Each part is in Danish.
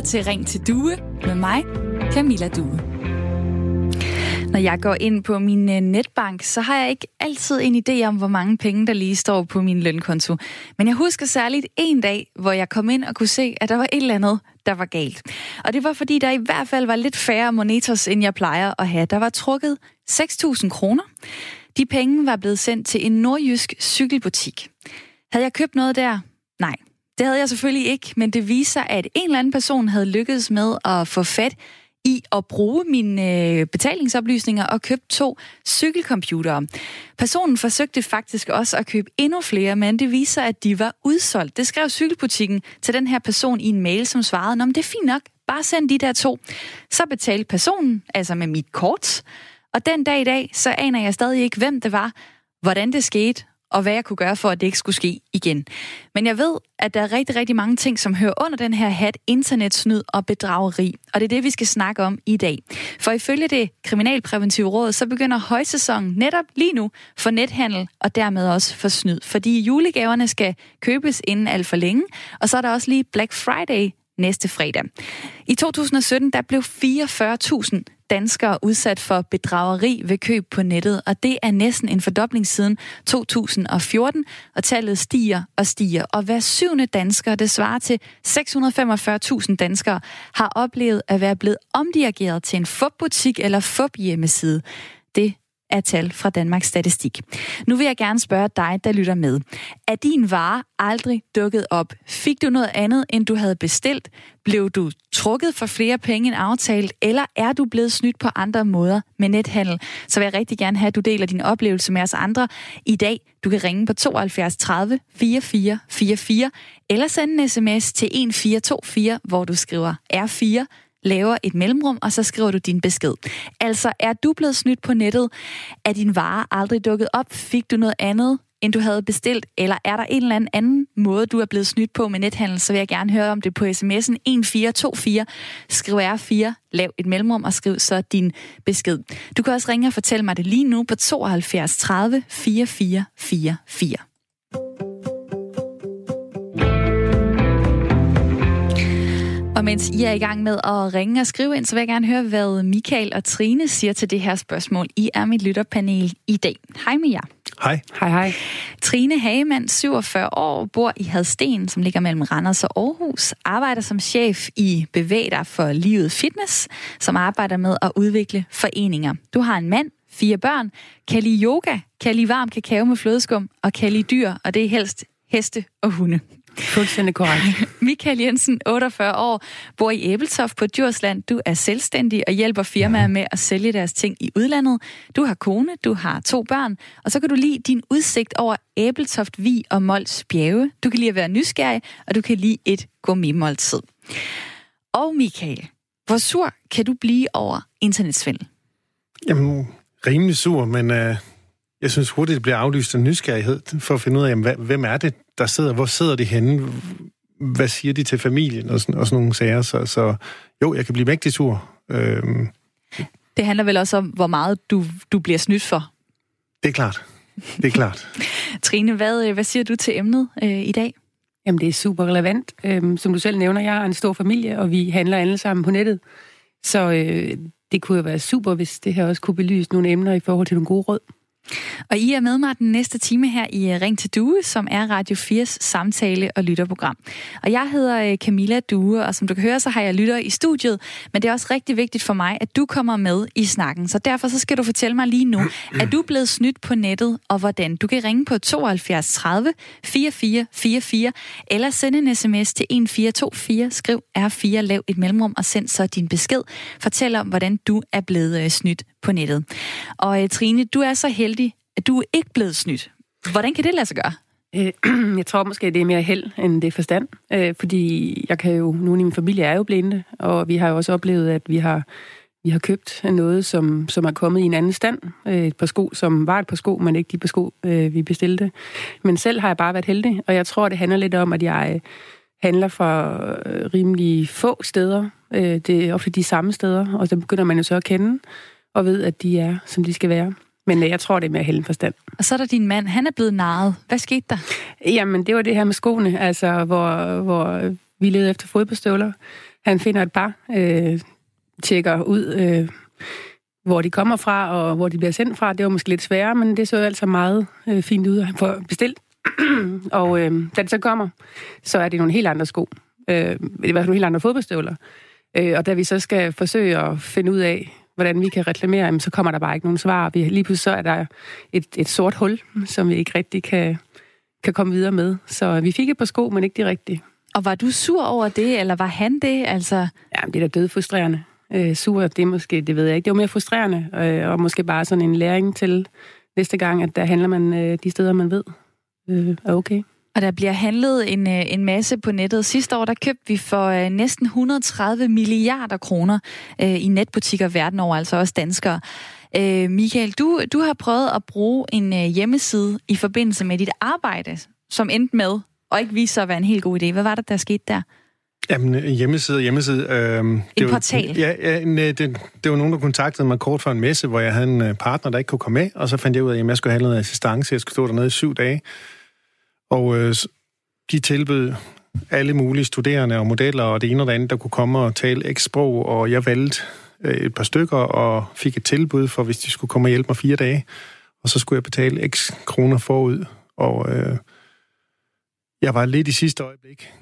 lytter til Ring til Due med mig, Camilla Due. Når jeg går ind på min øh, netbank, så har jeg ikke altid en idé om, hvor mange penge, der lige står på min lønkonto. Men jeg husker særligt en dag, hvor jeg kom ind og kunne se, at der var et eller andet, der var galt. Og det var fordi, der i hvert fald var lidt færre monetos, end jeg plejer at have. Der var trukket 6.000 kroner. De penge var blevet sendt til en nordjysk cykelbutik. Havde jeg købt noget der? Nej, det havde jeg selvfølgelig ikke, men det viser, at en eller anden person havde lykkedes med at få fat i at bruge mine øh, betalingsoplysninger og købe to cykelcomputere. Personen forsøgte faktisk også at købe endnu flere, men det viser, at de var udsolgt. Det skrev cykelbutikken til den her person i en mail, som svarede, om det er fint nok, bare send de der to. Så betalte personen, altså med mit kort, og den dag i dag, så aner jeg stadig ikke, hvem det var, hvordan det skete, og hvad jeg kunne gøre for, at det ikke skulle ske igen. Men jeg ved, at der er rigtig, rigtig mange ting, som hører under den her hat, internetsnyd og bedrageri. Og det er det, vi skal snakke om i dag. For ifølge det Kriminalpræventive Råd, så begynder højsæsonen netop lige nu for nethandel og dermed også for snyd. Fordi julegaverne skal købes inden alt for længe, og så er der også lige Black Friday næste fredag. I 2017 der blev 44.000 danskere udsat for bedrageri ved køb på nettet, og det er næsten en fordobling siden 2014, og tallet stiger og stiger. Og hver syvende dansker, det svarer til 645.000 danskere, har oplevet at være blevet omdirigeret til en fupbutik eller fup hjemmeside. Det af tal fra Danmarks Statistik. Nu vil jeg gerne spørge dig, der lytter med. Er din vare aldrig dukket op? Fik du noget andet, end du havde bestilt? Blev du trukket for flere penge end aftalt? Eller er du blevet snydt på andre måder med nethandel? Så vil jeg rigtig gerne have, at du deler din oplevelse med os andre i dag. Du kan ringe på 72 30 44 44 eller sende en sms til 1424, hvor du skriver R4 laver et mellemrum, og så skriver du din besked. Altså, er du blevet snydt på nettet? Er din vare aldrig dukket op? Fik du noget andet, end du havde bestilt? Eller er der en eller anden måde, du er blevet snydt på med nethandel? Så vil jeg gerne høre om det på sms'en 1424. Skriv R4, lav et mellemrum og skriv så din besked. Du kan også ringe og fortælle mig det lige nu på 72 30 44 44. Og mens I er i gang med at ringe og skrive ind, så vil jeg gerne høre, hvad Michael og Trine siger til det her spørgsmål. I er mit lytterpanel i dag. Hej med jer. Hej. Hej, hej. Trine Hagemann, 47 år, bor i Hadsten, som ligger mellem Randers og Aarhus. Arbejder som chef i Bevæg dig for livet fitness, som arbejder med at udvikle foreninger. Du har en mand, fire børn, kan lide yoga, kan lide varm kakao med flødeskum og kan lide dyr, og det er helst heste og hunde. Fuldstændig korrekt. Michael Jensen, 48 år, bor i Æbeltoft på Djursland. Du er selvstændig og hjælper firmaer med at sælge deres ting i udlandet. Du har kone, du har to børn, og så kan du lide din udsigt over Æbeltoft, Vi og Mols bjerge. Du kan lide at være nysgerrig, og du kan lide et gourmetmåltid. Og Michael, hvor sur kan du blive over internetsvindel? Jamen, rimelig sur, men øh, jeg synes hurtigt, det bliver aflyst af nysgerrighed for at finde ud af, jamen, hvem er det, der sidder? Hvor sidder de henne? Hvad siger de til familien? Og sådan, og sådan nogle sager. Så, så jo, jeg kan blive mægtig sur. Øhm, Det handler vel også om, hvor meget du, du bliver snydt for. det er klart. Det er klart. Trine, hvad, øh, hvad siger du til emnet øh, i dag? Jamen, det er super relevant. Øhm, som du selv nævner, jeg har en stor familie, og vi handler alle sammen på nettet. Så øh, det kunne jo være super, hvis det her også kunne belyse nogle emner i forhold til nogle gode råd. Og I er med mig den næste time her i øh, Ring til Due, som er Radio 4's samtale- og lytterprogram. Og jeg hedder øh, Camilla Due, og som du kan høre, så har jeg lytter i studiet, men det er også rigtig vigtigt for mig, at du kommer med i snakken. Så derfor så skal du fortælle mig lige nu, er du blevet snydt på nettet, og hvordan? Du kan ringe på 72 30 44 44, eller sende en sms til 1424, skriv R4, lav et mellemrum, og send så din besked. Fortæl om, hvordan du er blevet øh, snydt på nettet. Og Trine, du er så heldig, at du er ikke blevet snydt. Hvordan kan det lade sig gøre? Øh, jeg tror måske, det er mere held, end det er forstand. Øh, fordi jeg kan jo, nogle i min familie er jo blinde, og vi har jo også oplevet, at vi har, vi har købt noget, som, som er kommet i en anden stand. Øh, et par sko, som var et par sko, men ikke de par sko, vi bestilte. Men selv har jeg bare været heldig, og jeg tror, det handler lidt om, at jeg handler fra rimelig få steder. Det er ofte de samme steder, og så begynder man jo så at kende, og ved, at de er, som de skal være. Men øh, jeg tror, det er mere held end forstand. Og så er der din mand, han er blevet narret. Hvad skete der? Jamen, det var det her med skoene, altså, hvor, hvor vi levede efter fodboldstøvler. Han finder et par, øh, tjekker ud, øh, hvor de kommer fra, og hvor de bliver sendt fra. Det var måske lidt sværere, men det så altså meget øh, fint ud at få bestilt. og øh, da det så kommer, så er det nogle helt andre sko. Øh, det er nogle helt andre fodboldstøvler. Øh, og da vi så skal forsøge at finde ud af, hvordan vi kan reklamere, så kommer der bare ikke nogen svar. Vi, lige pludselig så er der et, et sort hul, som vi ikke rigtig kan, kan komme videre med. Så vi fik et par sko, men ikke de rigtige. Og var du sur over det, eller var han det? Altså... Ja, det er da død frustrerende. Øh, sur, det er måske, det ved jeg ikke. Det var mere frustrerende, øh, og måske bare sådan en læring til næste gang, at der handler man øh, de steder, man ved øh, er okay. Og der bliver handlet en, øh, en masse på nettet. Sidste år der købte vi for øh, næsten 130 milliarder kroner øh, i netbutikker verden over, altså også danskere. Øh, Michael, du, du har prøvet at bruge en øh, hjemmeside i forbindelse med dit arbejde, som endte med og ikke viste sig at være en helt god idé. Hvad var det, der skete der? Jamen, hjemmeside hjemmeside. Øh, en det portal? Var, ja, ja en, det, det var nogen, der kontaktede mig kort for en messe, hvor jeg havde en partner, der ikke kunne komme med, og så fandt jeg ud af, at jeg skulle have noget assistance. Jeg skulle stå dernede i syv dage. Og øh, de tilbød alle mulige studerende og modeller og det ene og det andet, der kunne komme og tale x-sprog, og jeg valgte øh, et par stykker og fik et tilbud for, hvis de skulle komme og hjælpe mig fire dage. Og så skulle jeg betale x kroner forud, og øh, jeg var lidt i sidste øjeblik.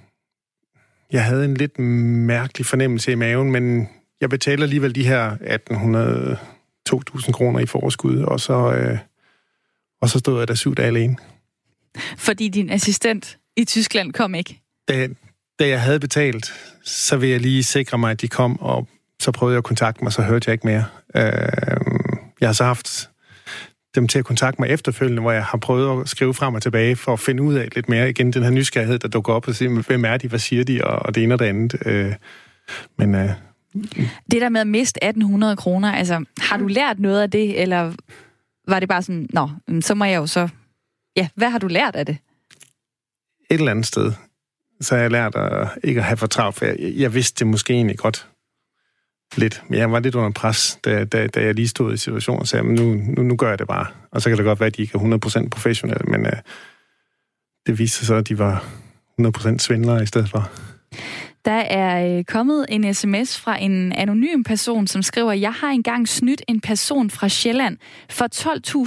Jeg havde en lidt mærkelig fornemmelse i maven, men jeg betaler alligevel de her 1800 2.000 kroner i forskud, og så, øh, og så stod jeg der syv dage alene. Fordi din assistent i Tyskland kom ikke? Da, da jeg havde betalt, så vil jeg lige sikre mig, at de kom, og så prøvede jeg at kontakte mig, så hørte jeg ikke mere. Øh, jeg har så haft dem til at kontakte mig efterfølgende, hvor jeg har prøvet at skrive frem og tilbage for at finde ud af lidt mere igen den her nysgerrighed, der dukker op og sige, hvem er de, hvad siger de, og, og det ene og det andet. Øh, men... Øh, det der med at miste 1800 kroner, altså har du lært noget af det, eller var det bare sådan, nå, så må jeg jo så... Ja, hvad har du lært af det? Et eller andet sted, så har jeg lært at ikke at have for travlt, for jeg, jeg vidste det måske egentlig godt lidt. Men jeg var lidt under pres, da, da, da jeg lige stod i situationen og sagde, men nu, nu, nu gør jeg det bare. Og så kan det godt være, at de ikke er 100% professionelle, men uh, det viste sig så, at de var 100% svindlere i stedet for. Der er øh, kommet en sms fra en anonym person, som skriver, jeg har engang snydt en person fra Sjælland for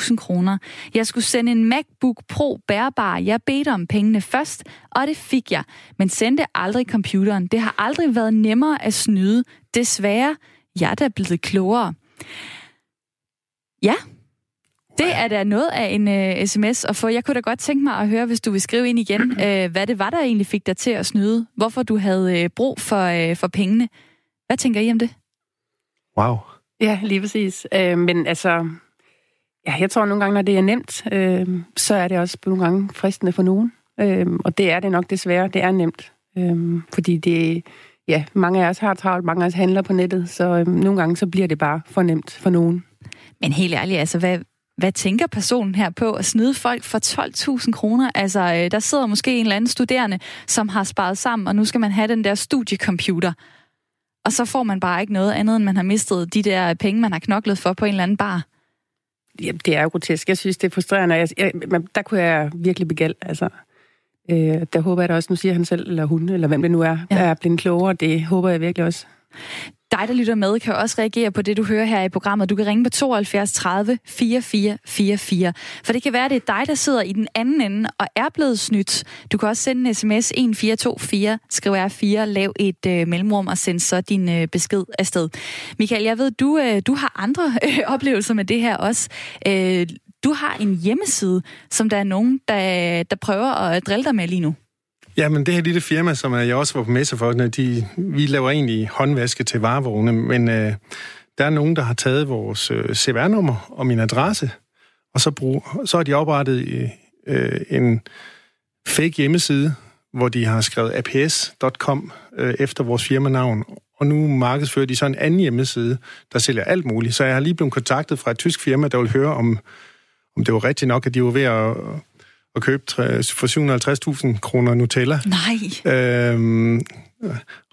12.000 kroner. Jeg skulle sende en MacBook Pro bærbar. Jeg bedte om pengene først, og det fik jeg, men sendte aldrig computeren. Det har aldrig været nemmere at snyde. Desværre, jeg er da blevet klogere. Ja, det er da noget af en uh, sms at få. Jeg kunne da godt tænke mig at høre, hvis du vil skrive ind igen, uh, hvad det var, der egentlig fik dig til at snyde. Hvorfor du havde uh, brug for, uh, for pengene. Hvad tænker I om det? Wow. Ja, lige præcis. Uh, men altså, ja, jeg tror nogle gange, når det er nemt, uh, så er det også nogle gange fristende for nogen. Uh, og det er det nok desværre. Det er nemt. Uh, fordi det, ja, mange af os har travlt, mange af os handler på nettet, så uh, nogle gange så bliver det bare for nemt for nogen. Men helt ærligt, altså, hvad, hvad tænker personen her på at snyde folk for 12.000 kroner? Altså, øh, der sidder måske en eller anden studerende, som har sparet sammen, og nu skal man have den der studiecomputer. Og så får man bare ikke noget andet, end man har mistet de der penge, man har knoklet for på en eller anden bar. Ja, det er jo grotesk. Jeg synes, det er frustrerende. Jeg, jeg, der kunne jeg virkelig begæld. Altså, øh, der håber jeg da også, nu siger han selv, eller hun, eller hvem det nu er, ja. der er blevet klogere. Det håber jeg virkelig også. Dig, der lytter med, kan også reagere på det, du hører her i programmet. Du kan ringe på 72 30 44 44. For det kan være, at det er dig, der sidder i den anden ende og er blevet snydt. Du kan også sende en sms 1424, skriv R4, lav et øh, mellemrum og send så din øh, besked afsted. Michael, jeg ved, du, øh, du har andre øh, oplevelser med det her også. Øh, du har en hjemmeside, som der er nogen, der, der prøver at drille dig med lige nu. Ja, men det her lille firma, som jeg også var på messe for, de, vi laver egentlig håndvaske til varevogne, men øh, der er nogen, der har taget vores øh, CVR-nummer og min adresse, og så, brug, så har de oprettet øh, øh en fake hjemmeside, hvor de har skrevet aps.com øh, efter vores firmanavn, og nu markedsfører de så en anden hjemmeside, der sælger alt muligt. Så jeg har lige blevet kontaktet fra et tysk firma, der vil høre, om, om det var rigtigt nok, at de var ved at at købe for 750.000 kroner Nutella. Nej. Øhm,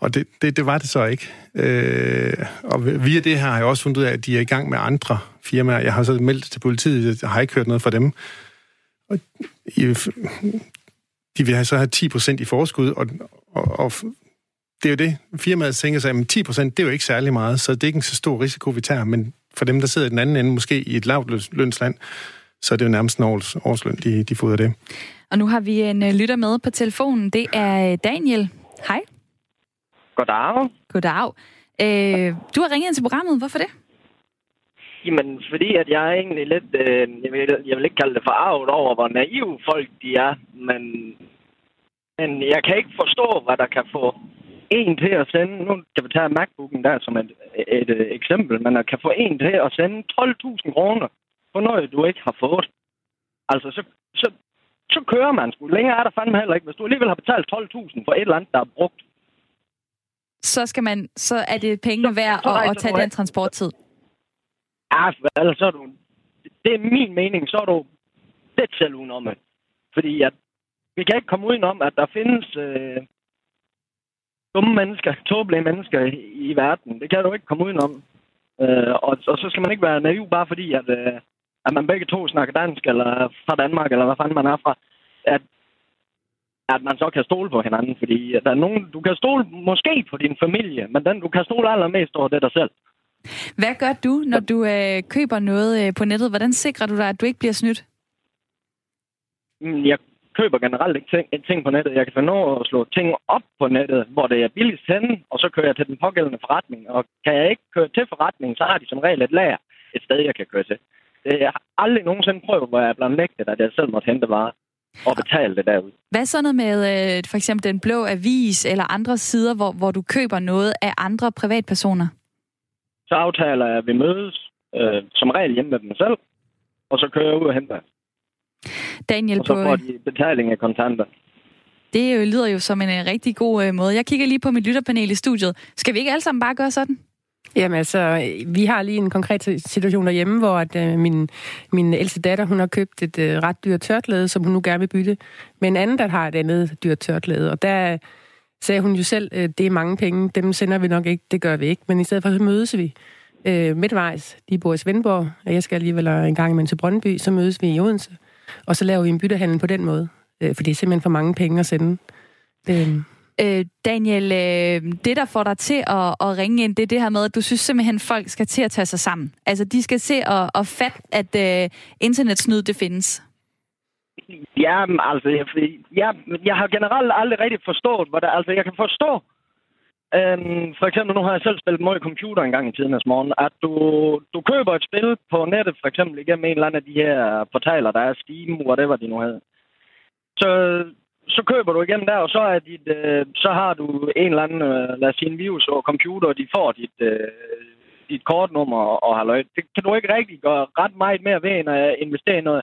og det, det, det var det så ikke. Øh, og via det her har jeg også fundet ud af, at de er i gang med andre firmaer. Jeg har så meldt til politiet, jeg har ikke hørt noget fra dem. Og de vil så have 10% i forskud, og, og, og det er jo det. Firmaet tænker sig, at 10 procent, det er jo ikke særlig meget, så det er ikke en så stor risiko, vi tager. Men for dem, der sidder i den anden ende, måske i et lavt lønsland, så er det jo nærmest en års, årsløn, de, de får det. Og nu har vi en uh, lytter med på telefonen. Det er øh, Daniel. Hej. Goddag. Goddag. Øh, du har ringet ind til programmet. Hvorfor det? Jamen, fordi at jeg er egentlig lidt, øh, jeg, vil, jeg vil ikke kalde det for arvet over, hvor naive folk de er, men, men jeg kan ikke forstå, hvad der kan få en til at sende, nu kan vi tage MacBooken der som et, et, et eksempel, men at kan få en til at sende 12.000 kroner på noget, du ikke har fået. Altså, så, så, så kører man sgu. Længere er der fandme heller ikke. Hvis du alligevel har betalt 12.000 for et eller andet, der er brugt. Så, skal man, så er det penge værd at, at tage den transporttid? Ja, vel, så er du... Det er min mening, så er du det selv udenom Fordi at vi kan ikke komme udenom, at der findes øh, dumme mennesker, tåbelige mennesker i, i verden. Det kan du ikke komme udenom. Øh, og, og så skal man ikke være naiv, bare fordi, at, øh, at man begge to snakker dansk, eller fra Danmark, eller hvad fanden man er fra. At, at man så kan stole på hinanden. Fordi der er nogen, du kan stole måske på din familie, men den du kan stole allermest over, det er dig selv. Hvad gør du, når du øh, køber noget øh, på nettet? Hvordan sikrer du dig, at du ikke bliver snydt? Mm, jeg køber generelt ikke ting, ting på nettet. Jeg kan finde over at slå ting op på nettet, hvor det er billigst henne, og så kører jeg til den pågældende forretning. Og kan jeg ikke køre til forretningen, så har de som regel et lager et sted, jeg kan køre til. Det har aldrig nogensinde prøvet, hvor jeg er blevet nægtet, at jeg selv måtte hente varer og betale det derude. Hvad så noget med øh, for eksempel den blå avis eller andre sider, hvor, hvor du køber noget af andre privatpersoner? Så aftaler jeg, at vi mødes øh, som regel hjemme med dem selv, og så kører jeg ud og henter. Daniel, og så får de betaling af kontanter. Det jo, lyder jo som en rigtig god måde. Jeg kigger lige på mit lytterpanel i studiet. Skal vi ikke alle sammen bare gøre sådan? Jamen altså, vi har lige en konkret situation derhjemme, hvor at, øh, min, min ældste datter, hun har købt et øh, ret dyrt tørklæde, som hun nu gerne vil bytte, med en anden, der har et andet dyrt tørklæde. Og der sagde hun jo selv, øh, det er mange penge, dem sender vi nok ikke, det gør vi ikke. Men i stedet for, så mødes vi øh, midtvejs. De bor i Svendborg, og jeg skal alligevel øh, en gang imellem til Brøndby, så mødes vi i Odense. Og så laver vi en byttehandel på den måde. Øh, for det er simpelthen for mange penge at sende. Øh. Øh, Daniel, øh, det der får dig til at, at ringe ind, det er det her med, at du synes simpelthen, folk skal til at tage sig sammen. Altså, de skal se og, og fatte, at øh, internetsnyd, det findes. Ja, altså, jeg, jeg, jeg har generelt aldrig rigtig forstået, hvad der, altså, jeg kan forstå, Øhm, for eksempel, nu har jeg selv spillet meget computer en gang i tiden morgen, at du, du køber et spil på nettet, for eksempel igennem en eller anden af de her portaler, der er Steam, whatever de nu hedder. Så, så køber du igennem der, og så, er dit, øh, så har du en eller anden, øh, lad os sige en virus og computer, og de får dit, øh, dit kortnummer og halløj. Det kan du ikke rigtig gøre ret meget mere ved, end at investere i noget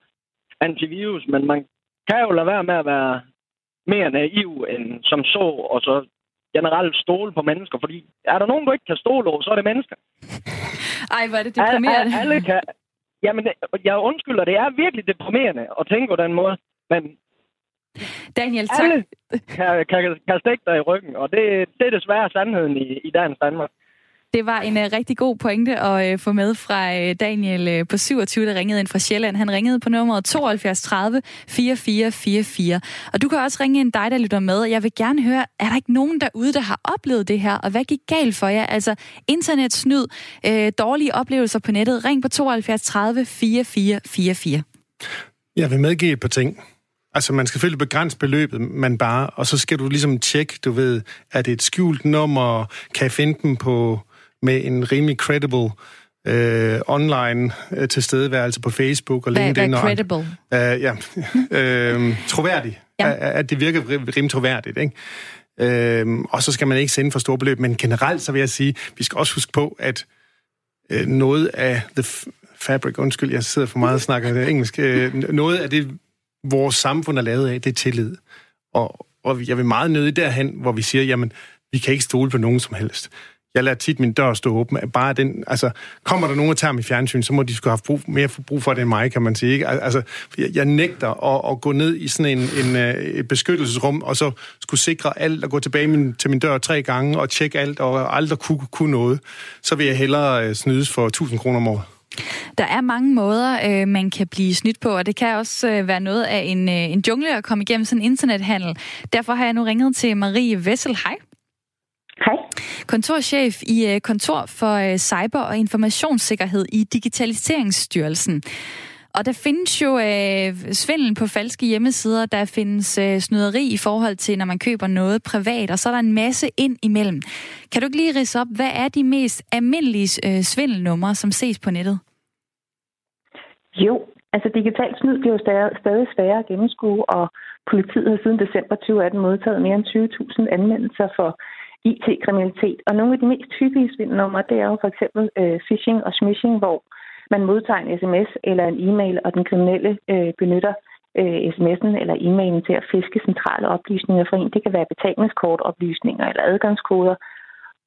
antivirus, men man kan jo lade være med at være mere naiv end som så, og så generelt stole på mennesker, fordi er der nogen, du ikke kan stole over, så er det mennesker. Ej, hvor er det deprimerende. Alle, alle kan, jamen, jeg undskylder, det er virkelig deprimerende at tænke på den måde, men Daniel, tak. Alle kan, kan, kan stikke dig i ryggen, og det, det er desværre sandheden i, i dagens Danmark. Det var en uh, rigtig god pointe at uh, få med fra uh, Daniel uh, på 27, der ringede ind fra Sjælland. Han ringede på nummeret 72 30 4444. Og du kan også ringe ind dig, der lytter med. Jeg vil gerne høre, er der ikke nogen derude, der har oplevet det her? Og hvad gik galt for jer? Altså internetsnyd, uh, dårlige oplevelser på nettet. Ring på 72 30 4444. Jeg vil medgive et par ting. Altså, man skal selvfølgelig begrænse beløbet, men bare, og så skal du ligesom tjekke, du ved, er det et skjult nummer, kan jeg finde dem på med en rimelig credible øh, online øh, tilstedeværelse på Facebook og hvad, LinkedIn. Hvad er credible? Og, øh, ja, øh, troværdig. ja. At det virker rimelig troværdigt, ikke? Øh, og så skal man ikke sende for store beløb, men generelt så vil jeg sige, vi skal også huske på, at øh, noget af the fabric, undskyld, jeg sidder for meget og snakker engelsk, øh, noget af det, vores samfund er lavet af, det er tillid. Og, og jeg vil meget nødig derhen, hvor vi siger, jamen, vi kan ikke stole på nogen som helst. Jeg lader tit min dør stå åben. Bare den, altså, kommer der nogen og tager mig i fjernsyn, så må de skulle have brug, mere brug for det end mig, kan man sige. Ikke? Altså, jeg, jeg nægter at, at, gå ned i sådan en, en, øh, et beskyttelsesrum, og så skulle sikre alt, og gå tilbage min, til min dør tre gange, og tjekke alt, og aldrig kunne, kunne noget. Så vil jeg hellere øh, snydes for 1000 kroner om året. Der er mange måder, øh, man kan blive snydt på, og det kan også øh, være noget af en, øh, en jungle at komme igennem sådan en internethandel. Derfor har jeg nu ringet til Marie Vessel. Hej. Hej. Kontorchef i øh, Kontor for øh, Cyber- og Informationssikkerhed i Digitaliseringsstyrelsen. Og der findes jo øh, svindel på falske hjemmesider, der findes øh, snyderi i forhold til, når man køber noget privat, og så er der en masse ind imellem. Kan du ikke lige rise op, hvad er de mest almindelige øh, svindelnumre, som ses på nettet? Jo, altså digitalt snyd bliver jo stadig, stadig sværere at gennemskue, og politiet har siden december 2018 modtaget mere end 20.000 anmeldelser for IT-kriminalitet. Og nogle af de mest typiske svindelnumre, det er jo for eksempel øh, phishing og smishing, hvor man modtager en sms eller en e-mail, og den kriminelle øh, benytter øh, sms'en eller e-mailen til at fiske centrale oplysninger fra en. Det kan være betalingskortoplysninger eller adgangskoder.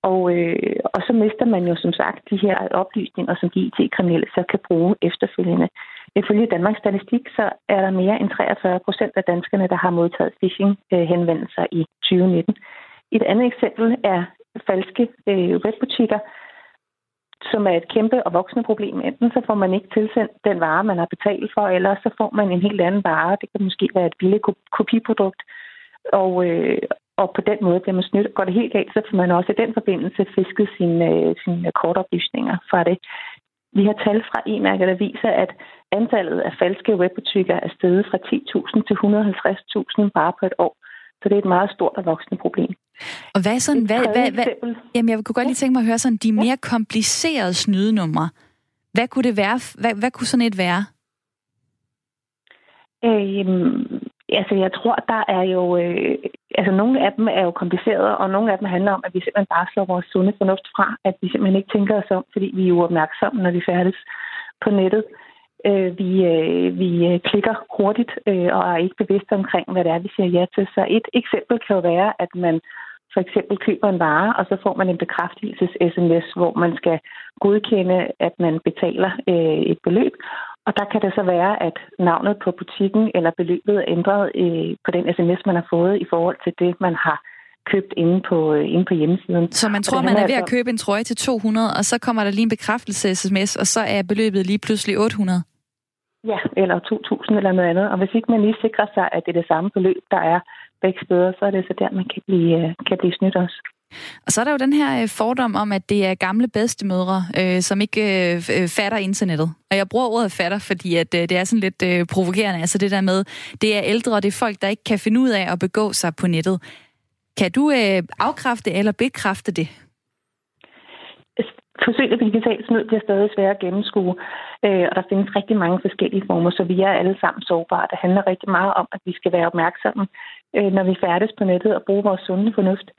Og, øh, og så mister man jo som sagt de her oplysninger, som de IT-kriminelle så kan bruge efterfølgende. Ifølge Danmarks Statistik, så er der mere end 43 procent af danskerne, der har modtaget phishing-henvendelser i 2019. Et andet eksempel er falske øh, webbutikker, som er et kæmpe og voksende problem. Enten så får man ikke tilsendt den vare, man har betalt for, eller så får man en helt anden vare. Det kan måske være et billigt kopiprodukt. Og, øh, og på den måde bliver man snydt. Går det helt galt, så får man også i den forbindelse fisket sine, øh, sine kortoplysninger fra det. Vi har tal fra e-mærker, der viser, at antallet af falske webbutikker er steget fra 10.000 til 150.000 bare på et år. Så det er et meget stort og voksende problem. Og hvad sådan, hvad, hvad, hvad, jamen jeg kunne godt lige tænke mig at høre sådan de mere komplicerede snydenumre. Hvad kunne det være? Hvad, hvad kunne sådan et være? Øhm, altså jeg tror, der er jo... Øh, altså nogle af dem er jo komplicerede, og nogle af dem handler om, at vi simpelthen bare slår vores sunde fornuft fra, at vi simpelthen ikke tænker os om, fordi vi er jo opmærksomme, når vi færdes på nettet. Øh, vi, øh, vi øh, klikker hurtigt øh, og er ikke bevidste omkring, hvad det er, vi siger ja til. Så et eksempel kan jo være, at man for eksempel køber en vare, og så får man en bekræftelses-sms, hvor man skal godkende, at man betaler øh, et beløb. Og der kan det så være, at navnet på butikken eller beløbet er ændret øh, på den sms, man har fået i forhold til det, man har købt inde på, øh, inde på hjemmesiden. Så man tror, man er ved at altså- købe en trøje til 200, og så kommer der lige en bekræftelse-sms, og så er beløbet lige pludselig 800? Ja, eller 2.000 eller noget andet. Og hvis ikke man lige sikrer sig, at det er det samme beløb, der er begge steder, så er det så der, man kan blive, øh, kan blive snydt også. Og så er der jo den her øh, fordom om, at det er gamle bedstemødre, øh, som ikke øh, øh, fatter internettet. Og jeg bruger ordet fatter, fordi at, øh, det er sådan lidt øh, provokerende. Altså det der med, det er ældre, og det er folk, der ikke kan finde ud af at begå sig på nettet. Kan du øh, afkræfte eller bekræfte det? Forsøg af digital snyd bliver stadig sværere at gennemskue, øh, og der findes rigtig mange forskellige former, så vi er alle sammen sårbare. Det handler rigtig meget om, at vi skal være opmærksomme, øh, når vi færdes på nettet og bruger vores sunde fornuft.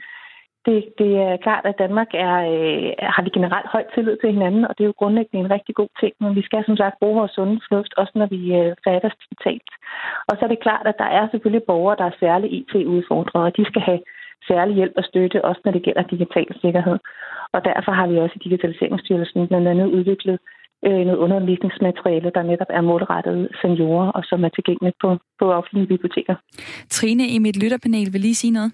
Det, det er klart, at Danmark er, øh, har vi generelt høj tillid til hinanden, og det er jo grundlæggende en rigtig god ting, men vi skal som sagt bruge vores sunde fornuft, også når vi øh, færdes digitalt. Og så er det klart, at der er selvfølgelig borgere, der er særligt IT-udfordrede, og de skal have særlig hjælp og støtte, også når det gælder digital sikkerhed. Og derfor har vi også i Digitaliseringsstyrelsen blandt andet udviklet øh, noget undervisningsmateriale, der netop er målrettet seniorer, og som er tilgængeligt på, på offentlige biblioteker. Trine i mit lytterpanel vil lige sige noget.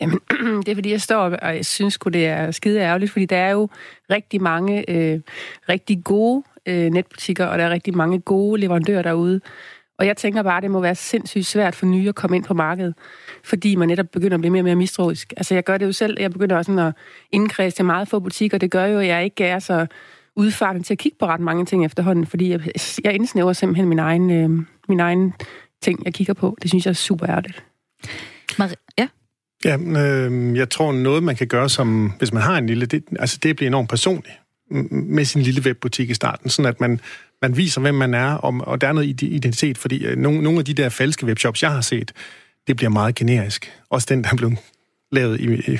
Jamen, det er fordi, jeg står og jeg synes det er skide ærgerligt, fordi der er jo rigtig mange øh, rigtig gode øh, netbutikker, og der er rigtig mange gode leverandører derude. Og jeg tænker bare, at det må være sindssygt svært for nye at komme ind på markedet, fordi man netop begynder at blive mere og mere mistroisk. Altså, jeg gør det jo selv. Jeg begynder også sådan at indkredse til meget få butikker. Det gør jo, at jeg ikke er så udfarten til at kigge på ret mange ting efterhånden, fordi jeg, jeg indsnæver simpelthen min egen, øh, min egen ting, jeg kigger på. Det synes jeg er super ærligt. Mar- ja? Ja, øh, jeg tror noget, man kan gøre, som hvis man har en lille... Det, altså, det bliver enormt personligt med sin lille webbutik i starten, sådan at man man viser, hvem man er, og, og der er noget identitet, fordi øh, nogle, nogle af de der falske webshops, jeg har set, det bliver meget generisk. Også den, der er blevet lavet, i,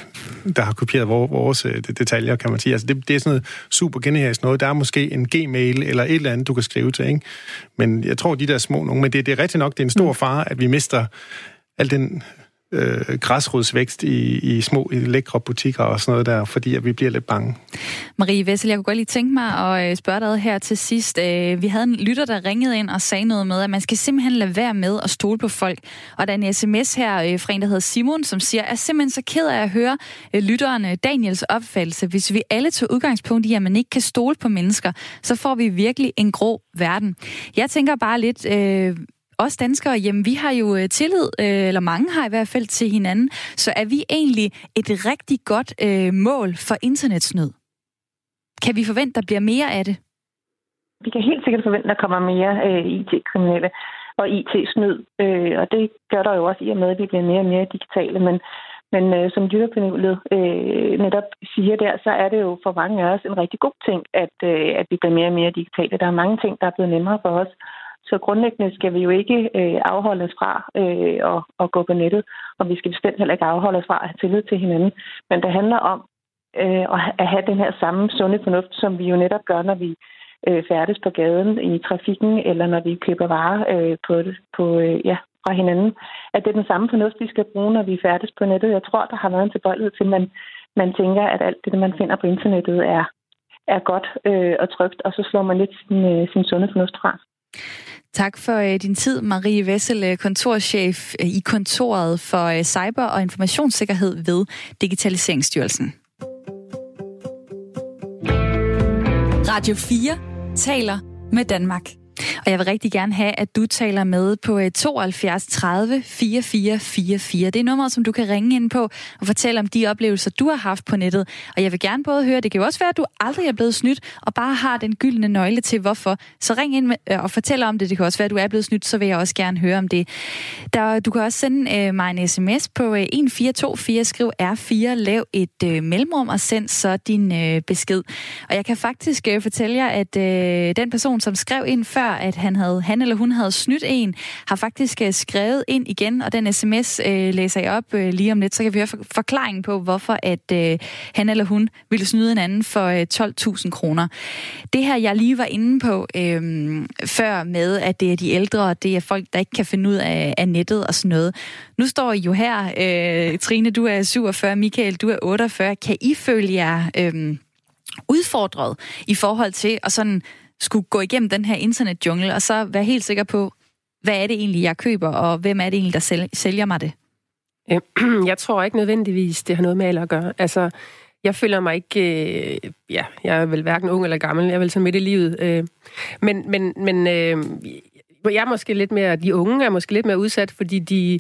der har kopieret vores, øh, detaljer, kan man sige. Altså, det, det er sådan noget super generisk noget. Der er måske en gmail eller et eller andet, du kan skrive til, ikke? Men jeg tror, de der små nogle, men det, det er rigtigt nok, det er en stor mm. fare, at vi mister al den øh, græsrodsvækst i, i små lækre butikker og sådan noget der, fordi at vi bliver lidt bange. Marie Vessel, jeg kunne godt lige tænke mig at øh, spørge dig her til sidst. Øh, vi havde en lytter, der ringede ind og sagde noget med, at man skal simpelthen lade være med at stole på folk. Og der er en sms her øh, fra en, der hedder Simon, som siger, at jeg er simpelthen så ked af at høre lytteren Daniels opfattelse. Hvis vi alle tog udgangspunkt i, at man ikke kan stole på mennesker, så får vi virkelig en grå verden. Jeg tænker bare lidt... Øh, os danskere, jamen vi har jo øh, tillid, øh, eller mange har i hvert fald til hinanden, så er vi egentlig et rigtig godt øh, mål for internetsnød? Kan vi forvente, der bliver mere af det? Vi kan helt sikkert forvente, at der kommer mere øh, IT-kriminelle og IT-snyd, øh, og det gør der jo også i og med, at vi bliver mere og mere digitale, men men øh, som lytterpanelet øh, netop siger der, så er det jo for mange af os en rigtig god ting, at, øh, at vi bliver mere og mere digitale. Der er mange ting, der er blevet nemmere for os. Så grundlæggende skal vi jo ikke øh, afholde os fra øh, at, at gå på nettet, og vi skal bestemt heller ikke afholde os fra at have tillid til hinanden. Men det handler om øh, at have den her samme sunde fornuft, som vi jo netop gør, når vi øh, færdes på gaden i trafikken, eller når vi køber varer øh, på, på, øh, ja, fra hinanden. At det er den samme fornuft, vi skal bruge, når vi færdes på nettet. Jeg tror, der har været en tilbøjelighed til, at man, man tænker, at alt det, man finder på internettet, er, er godt øh, og trygt, og så slår man lidt sin, øh, sin sunde fornuft fra. Tak for øh, din tid, Marie Vessel, øh, kontorchef øh, i kontoret for øh, cyber- og informationssikkerhed ved Digitaliseringsstyrelsen. Radio 4 taler med Danmark. Og jeg vil rigtig gerne have, at du taler med på 72 30 44 44. Det er nummeret, som du kan ringe ind på og fortælle om de oplevelser, du har haft på nettet. Og jeg vil gerne både høre, det kan jo også være, at du aldrig er blevet snydt, og bare har den gyldne nøgle til, hvorfor. Så ring ind øh, og fortæl om det. Det kan også være, at du er blevet snydt, så vil jeg også gerne høre om det. Der, du kan også sende øh, mig en sms på øh, 1424, skriv R4, lav et øh, mellemrum og send så din øh, besked. Og jeg kan faktisk øh, fortælle jer, at øh, den person, som skrev ind før, at han, havde, han eller hun havde snydt en, har faktisk øh, skrevet ind igen, og den sms øh, læser jeg op øh, lige om lidt, så kan vi høre forklaringen på, hvorfor at øh, han eller hun ville snyde en anden for øh, 12.000 kroner. Det her, jeg lige var inde på øh, før med, at det er de ældre, og det er folk, der ikke kan finde ud af, af nettet og sådan noget. Nu står I jo her, øh, Trine, du er 47, Michael, du er 48. Kan I føle jer... Øh, udfordret i forhold til at sådan skulle gå igennem den her internetjungle, og så være helt sikker på, hvad er det egentlig, jeg køber, og hvem er det egentlig, der sælger mig det? Øhm, jeg tror ikke nødvendigvis, det har noget med alder at gøre. Altså, jeg føler mig ikke... Øh, ja, jeg er vel hverken ung eller gammel. Jeg er vel så midt i livet. Øh, men men, men øh, jeg er måske lidt mere... De unge er måske lidt mere udsat, fordi de,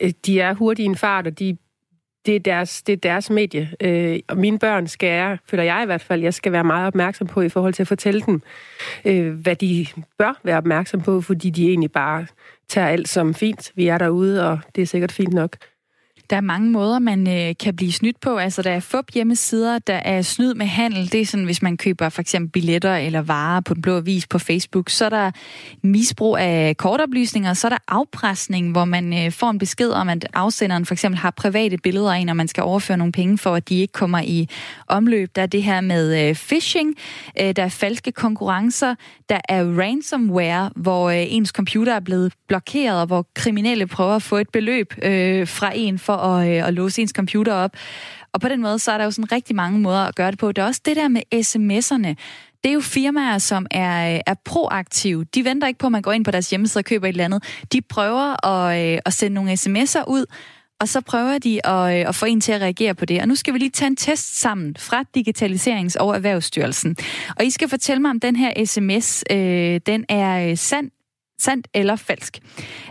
øh, de er hurtige i en fart, og de det er deres, det er deres medie. Øh, og mine børn skal jeg, føler jeg i hvert fald, jeg skal være meget opmærksom på i forhold til at fortælle dem, øh, hvad de bør være opmærksom på, fordi de egentlig bare tager alt som fint. Vi er derude, og det er sikkert fint nok. Der er mange måder, man øh, kan blive snydt på. Altså, der er fup hjemmesider, der er snyd med handel. Det er sådan, hvis man køber for eksempel billetter eller varer på den blå avis på Facebook. Så er der misbrug af kortoplysninger. Så er der afpresning, hvor man øh, får en besked om, at afsenderen for eksempel har private billeder af en, og man skal overføre nogle penge for, at de ikke kommer i omløb. Der er det her med øh, phishing. Øh, der er falske konkurrencer. Der er ransomware, hvor øh, ens computer er blevet blokeret, og hvor kriminelle prøver at få et beløb øh, fra en for at, øh, at låse ens computer op. Og på den måde, så er der jo sådan rigtig mange måder at gøre det på. Det er også det der med sms'erne. Det er jo firmaer, som er, øh, er proaktive. De venter ikke på, at man går ind på deres hjemmeside og køber et eller andet. De prøver at, øh, at sende nogle sms'er ud, og så prøver de at, øh, at få en til at reagere på det. Og nu skal vi lige tage en test sammen fra Digitaliserings- og Erhvervsstyrelsen. Og I skal fortælle mig, om den her sms, øh, den er øh, sand sandt eller falsk.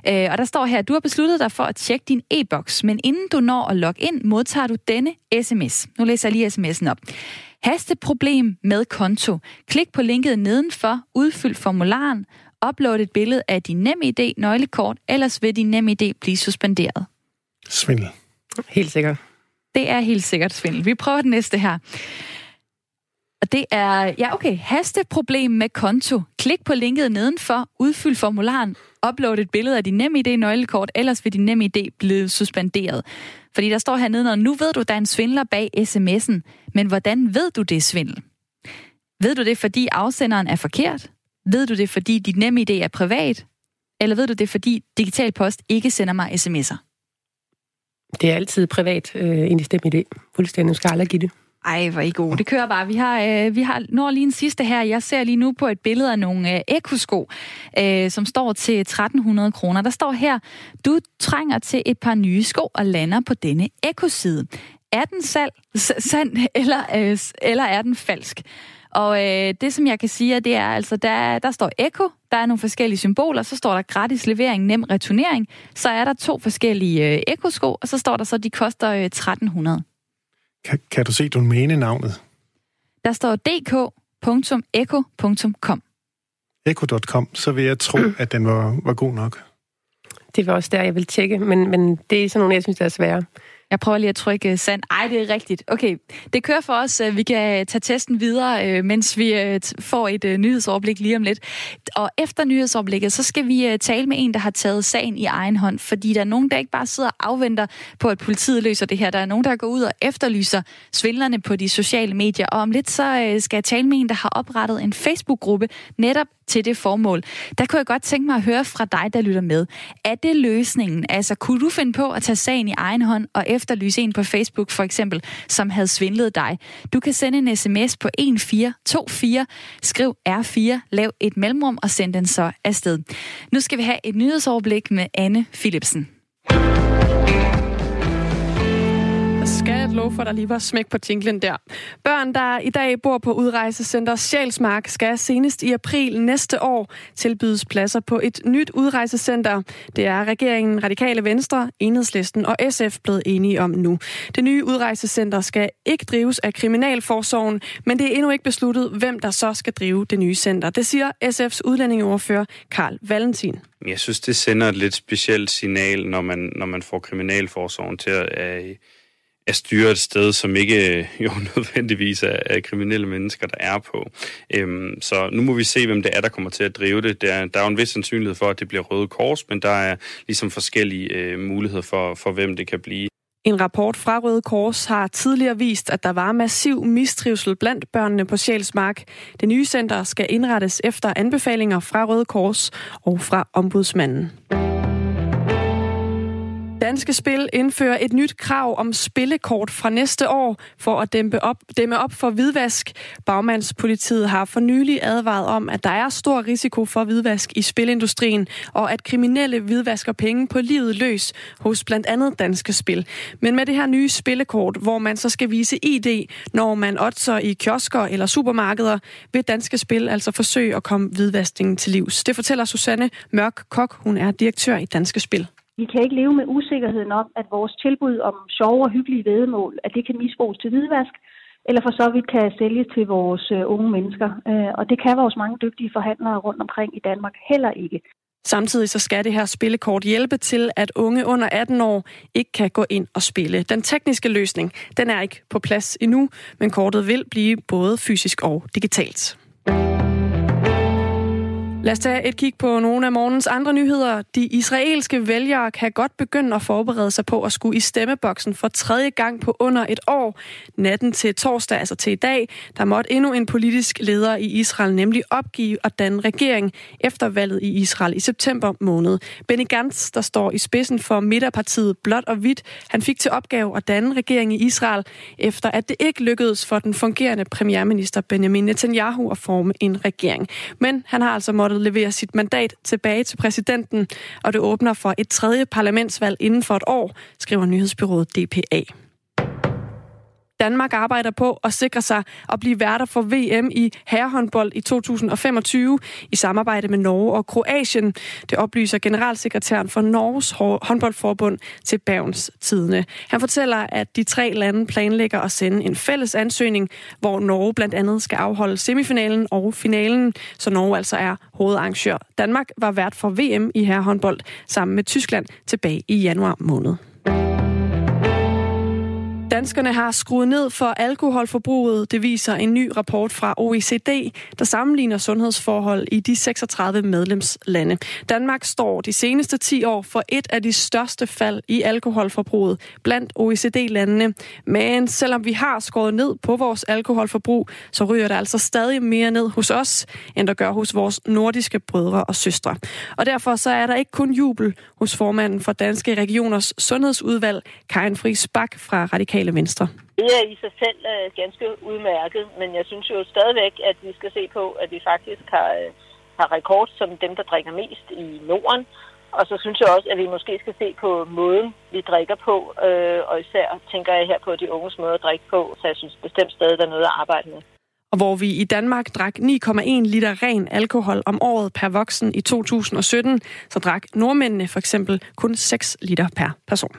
Øh, og der står her, du har besluttet dig for at tjekke din e-boks, men inden du når at logge ind, modtager du denne sms. Nu læser jeg lige sms'en op. Hasteproblem med konto. Klik på linket nedenfor, udfyld formularen, upload et billede af din NemID nøglekort, ellers vil din NemID blive suspenderet. Svindel. Helt sikkert. Det er helt sikkert svindel. Vi prøver det næste her. Og det er, ja okay, hasteproblem med konto. Klik på linket nedenfor, udfyld formularen, upload et billede af din NemID nøglekort, ellers vil din NemID blive suspenderet. Fordi der står hernede, og nu ved du, der er en svindler bag sms'en, men hvordan ved du, det er svindel? Ved du det, fordi afsenderen er forkert? Ved du det, fordi dit NemID er privat? Eller ved du det, fordi Digital Post ikke sender mig sms'er? Det er altid privat, øh, en stemme idé. Fuldstændig skal aldrig give det. Ej, hvor I gode. Det kører bare. Vi har, øh, vi har når lige en sidste her. Jeg ser lige nu på et billede af nogle øh, ekosko, øh, som står til 1300 kroner. Der står her, du trænger til et par nye sko og lander på denne ekoside. Er den sal, sand eller, øh, eller er den falsk? Og øh, det, som jeg kan sige, det er altså, der, der står Eko, der er nogle forskellige symboler, så står der gratis levering, nem returnering, så er der to forskellige øh, Eko-sko, og så står der så, de koster øh, 1300. Kan, kan du se domæne-navnet? Der står dk.eko.com. Eko.com, så vil jeg tro, at den var, var god nok. Det var også der, jeg vil tjekke, men, men det er sådan nogle, jeg synes, der er svære. Jeg prøver lige at trykke øh, sand. Ej, det er rigtigt. Okay, det kører for os. Øh, vi kan øh, tage testen videre, mens vi får et nyhedsoverblik lige om lidt. Og efter nyhedsoverblikket, så skal vi tale med en, der har taget sagen i egen hånd. Fordi der er nogen, der ikke bare sidder og afventer på, at politiet løser det her. Der er nogen, der går ud og efterlyser svindlerne på de sociale medier. Og om lidt, så skal jeg tale med en, der har oprettet en Facebook-gruppe netop til det formål. Der kunne jeg godt tænke mig at høre fra dig, der lytter med. Er det løsningen? Altså, kunne du finde på at tage sagen i egen hånd og efterlyse en på Facebook for eksempel, som havde svindlet dig? Du kan sende en sms på 1424, skriv R4, lav et mellemrum og send den så afsted. Nu skal vi have et nyhedsoverblik med Anne Philipsen. Skal lov for, at der lige var smæk på tinklen der. Børn, der i dag bor på udrejsecenter Sjælsmark, skal senest i april næste år tilbydes pladser på et nyt udrejsecenter. Det er regeringen, Radikale Venstre, Enhedslisten og SF blevet enige om nu. Det nye udrejsecenter skal ikke drives af Kriminalforsorgen, men det er endnu ikke besluttet, hvem der så skal drive det nye center. Det siger SF's udlændingeordfører Karl Valentin. Jeg synes, det sender et lidt specielt signal, når man, når man får Kriminalforsorgen til at øh, at styre et sted, som ikke øh, jo nødvendigvis er, er kriminelle mennesker, der er på. Øhm, så nu må vi se, hvem det er, der kommer til at drive det. Der, der er jo en vis sandsynlighed for, at det bliver Røde Kors, men der er ligesom forskellige øh, muligheder for, for, hvem det kan blive. En rapport fra Røde Kors har tidligere vist, at der var massiv mistrivsel blandt børnene på Sjælsmark. Det nye center skal indrettes efter anbefalinger fra Røde Kors og fra ombudsmanden. Danske Spil indfører et nyt krav om spillekort fra næste år for at dæmpe op, dæmme op for hvidvask. Bagmandspolitiet har for nylig advaret om, at der er stor risiko for hvidvask i spilindustrien, og at kriminelle hvidvasker penge på livet løs hos blandt andet Danske Spil. Men med det her nye spillekort, hvor man så skal vise ID, når man oddser i kiosker eller supermarkeder, vil Danske Spil altså forsøge at komme hvidvaskningen til livs. Det fortæller Susanne Mørk Kok, hun er direktør i Danske Spil. Vi kan ikke leve med usikkerheden om, at vores tilbud om sjove og hyggelige vedemål, at det kan misbruges til hvidvask, eller for så vidt kan sælge til vores øh, unge mennesker. Øh, og det kan vores mange dygtige forhandlere rundt omkring i Danmark heller ikke. Samtidig så skal det her spillekort hjælpe til, at unge under 18 år ikke kan gå ind og spille. Den tekniske løsning, den er ikke på plads endnu, men kortet vil blive både fysisk og digitalt. Lad os tage et kig på nogle af morgens andre nyheder. De israelske vælgere kan godt begynde at forberede sig på at skulle i stemmeboksen for tredje gang på under et år. Natten til torsdag, altså til i dag, der måtte endnu en politisk leder i Israel nemlig opgive at danne regering efter valget i Israel i september måned. Benny Gantz, der står i spidsen for midterpartiet Blåt og Hvidt, han fik til opgave at danne regering i Israel, efter at det ikke lykkedes for den fungerende premierminister Benjamin Netanyahu at forme en regering. Men han har altså måttet levere sit mandat tilbage til præsidenten, og det åbner for et tredje parlamentsvalg inden for et år, skriver nyhedsbyrået DPA. Danmark arbejder på at sikre sig at blive værter for VM i herrehåndbold i 2025 i samarbejde med Norge og Kroatien. Det oplyser generalsekretæren for Norges håndboldforbund til Bergens Tidene. Han fortæller, at de tre lande planlægger at sende en fælles ansøgning, hvor Norge blandt andet skal afholde semifinalen og finalen, så Norge altså er hovedarrangør. Danmark var vært for VM i herrehåndbold sammen med Tyskland tilbage i januar måned. Danskerne har skruet ned for alkoholforbruget. Det viser en ny rapport fra OECD, der sammenligner sundhedsforhold i de 36 medlemslande. Danmark står de seneste 10 år for et af de største fald i alkoholforbruget blandt OECD-landene. Men selvom vi har skåret ned på vores alkoholforbrug, så ryger det altså stadig mere ned hos os, end der gør hos vores nordiske brødre og søstre. Og derfor så er der ikke kun jubel hos formanden for Danske Regioners Sundhedsudvalg, Karin Friis Bak fra Radikal radikale venstre? Det er i sig selv uh, ganske udmærket, men jeg synes jo stadigvæk, at vi skal se på, at vi faktisk har, uh, har rekord som dem, der drikker mest i Norden. Og så synes jeg også, at vi måske skal se på måden, vi drikker på, øh, og især tænker jeg her på de unges måde at drikke på, så jeg synes bestemt stadig, der er noget at arbejde med. Og hvor vi i Danmark drak 9,1 liter ren alkohol om året per voksen i 2017, så drak nordmændene for eksempel kun 6 liter per person.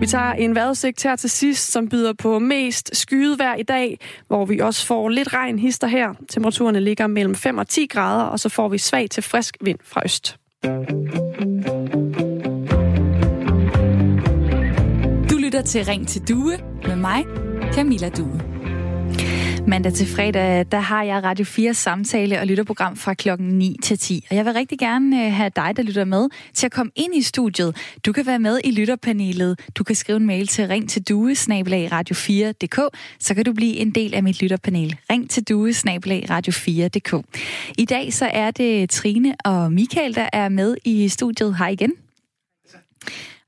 Vi tager en vejrudsigt her til sidst, som byder på mest skyet vejr i dag, hvor vi også får lidt regn hister her. Temperaturerne ligger mellem 5 og 10 grader, og så får vi svag til frisk vind fra øst. Du lytter til Ring til Due med mig, Camilla Due. Mandag til fredag, der har jeg Radio 4 samtale og lytterprogram fra klokken 9 til 10. Og jeg vil rigtig gerne øh, have dig, der lytter med, til at komme ind i studiet. Du kan være med i lytterpanelet. Du kan skrive en mail til ring til due radio4.dk, så kan du blive en del af mit lytterpanel. Ring til due radio4.dk. I dag så er det Trine og Michael, der er med i studiet. Hej igen.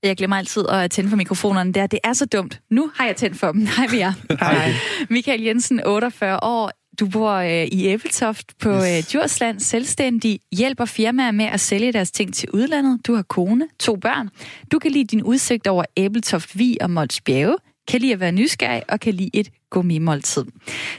Jeg glemmer altid at tænde for mikrofonerne der. Det er så dumt. Nu har jeg tændt for dem. Hej vi er. Hej. Michael Jensen, 48 år. Du bor øh, i Æbeltoft på øh, Djursland, selvstændig, hjælper firmaer med at sælge deres ting til udlandet. Du har kone, to børn. Du kan lide din udsigt over Æbeltoft, Vi og Mols Bjerge, kan lide at være nysgerrig og kan lide et gummimåltid.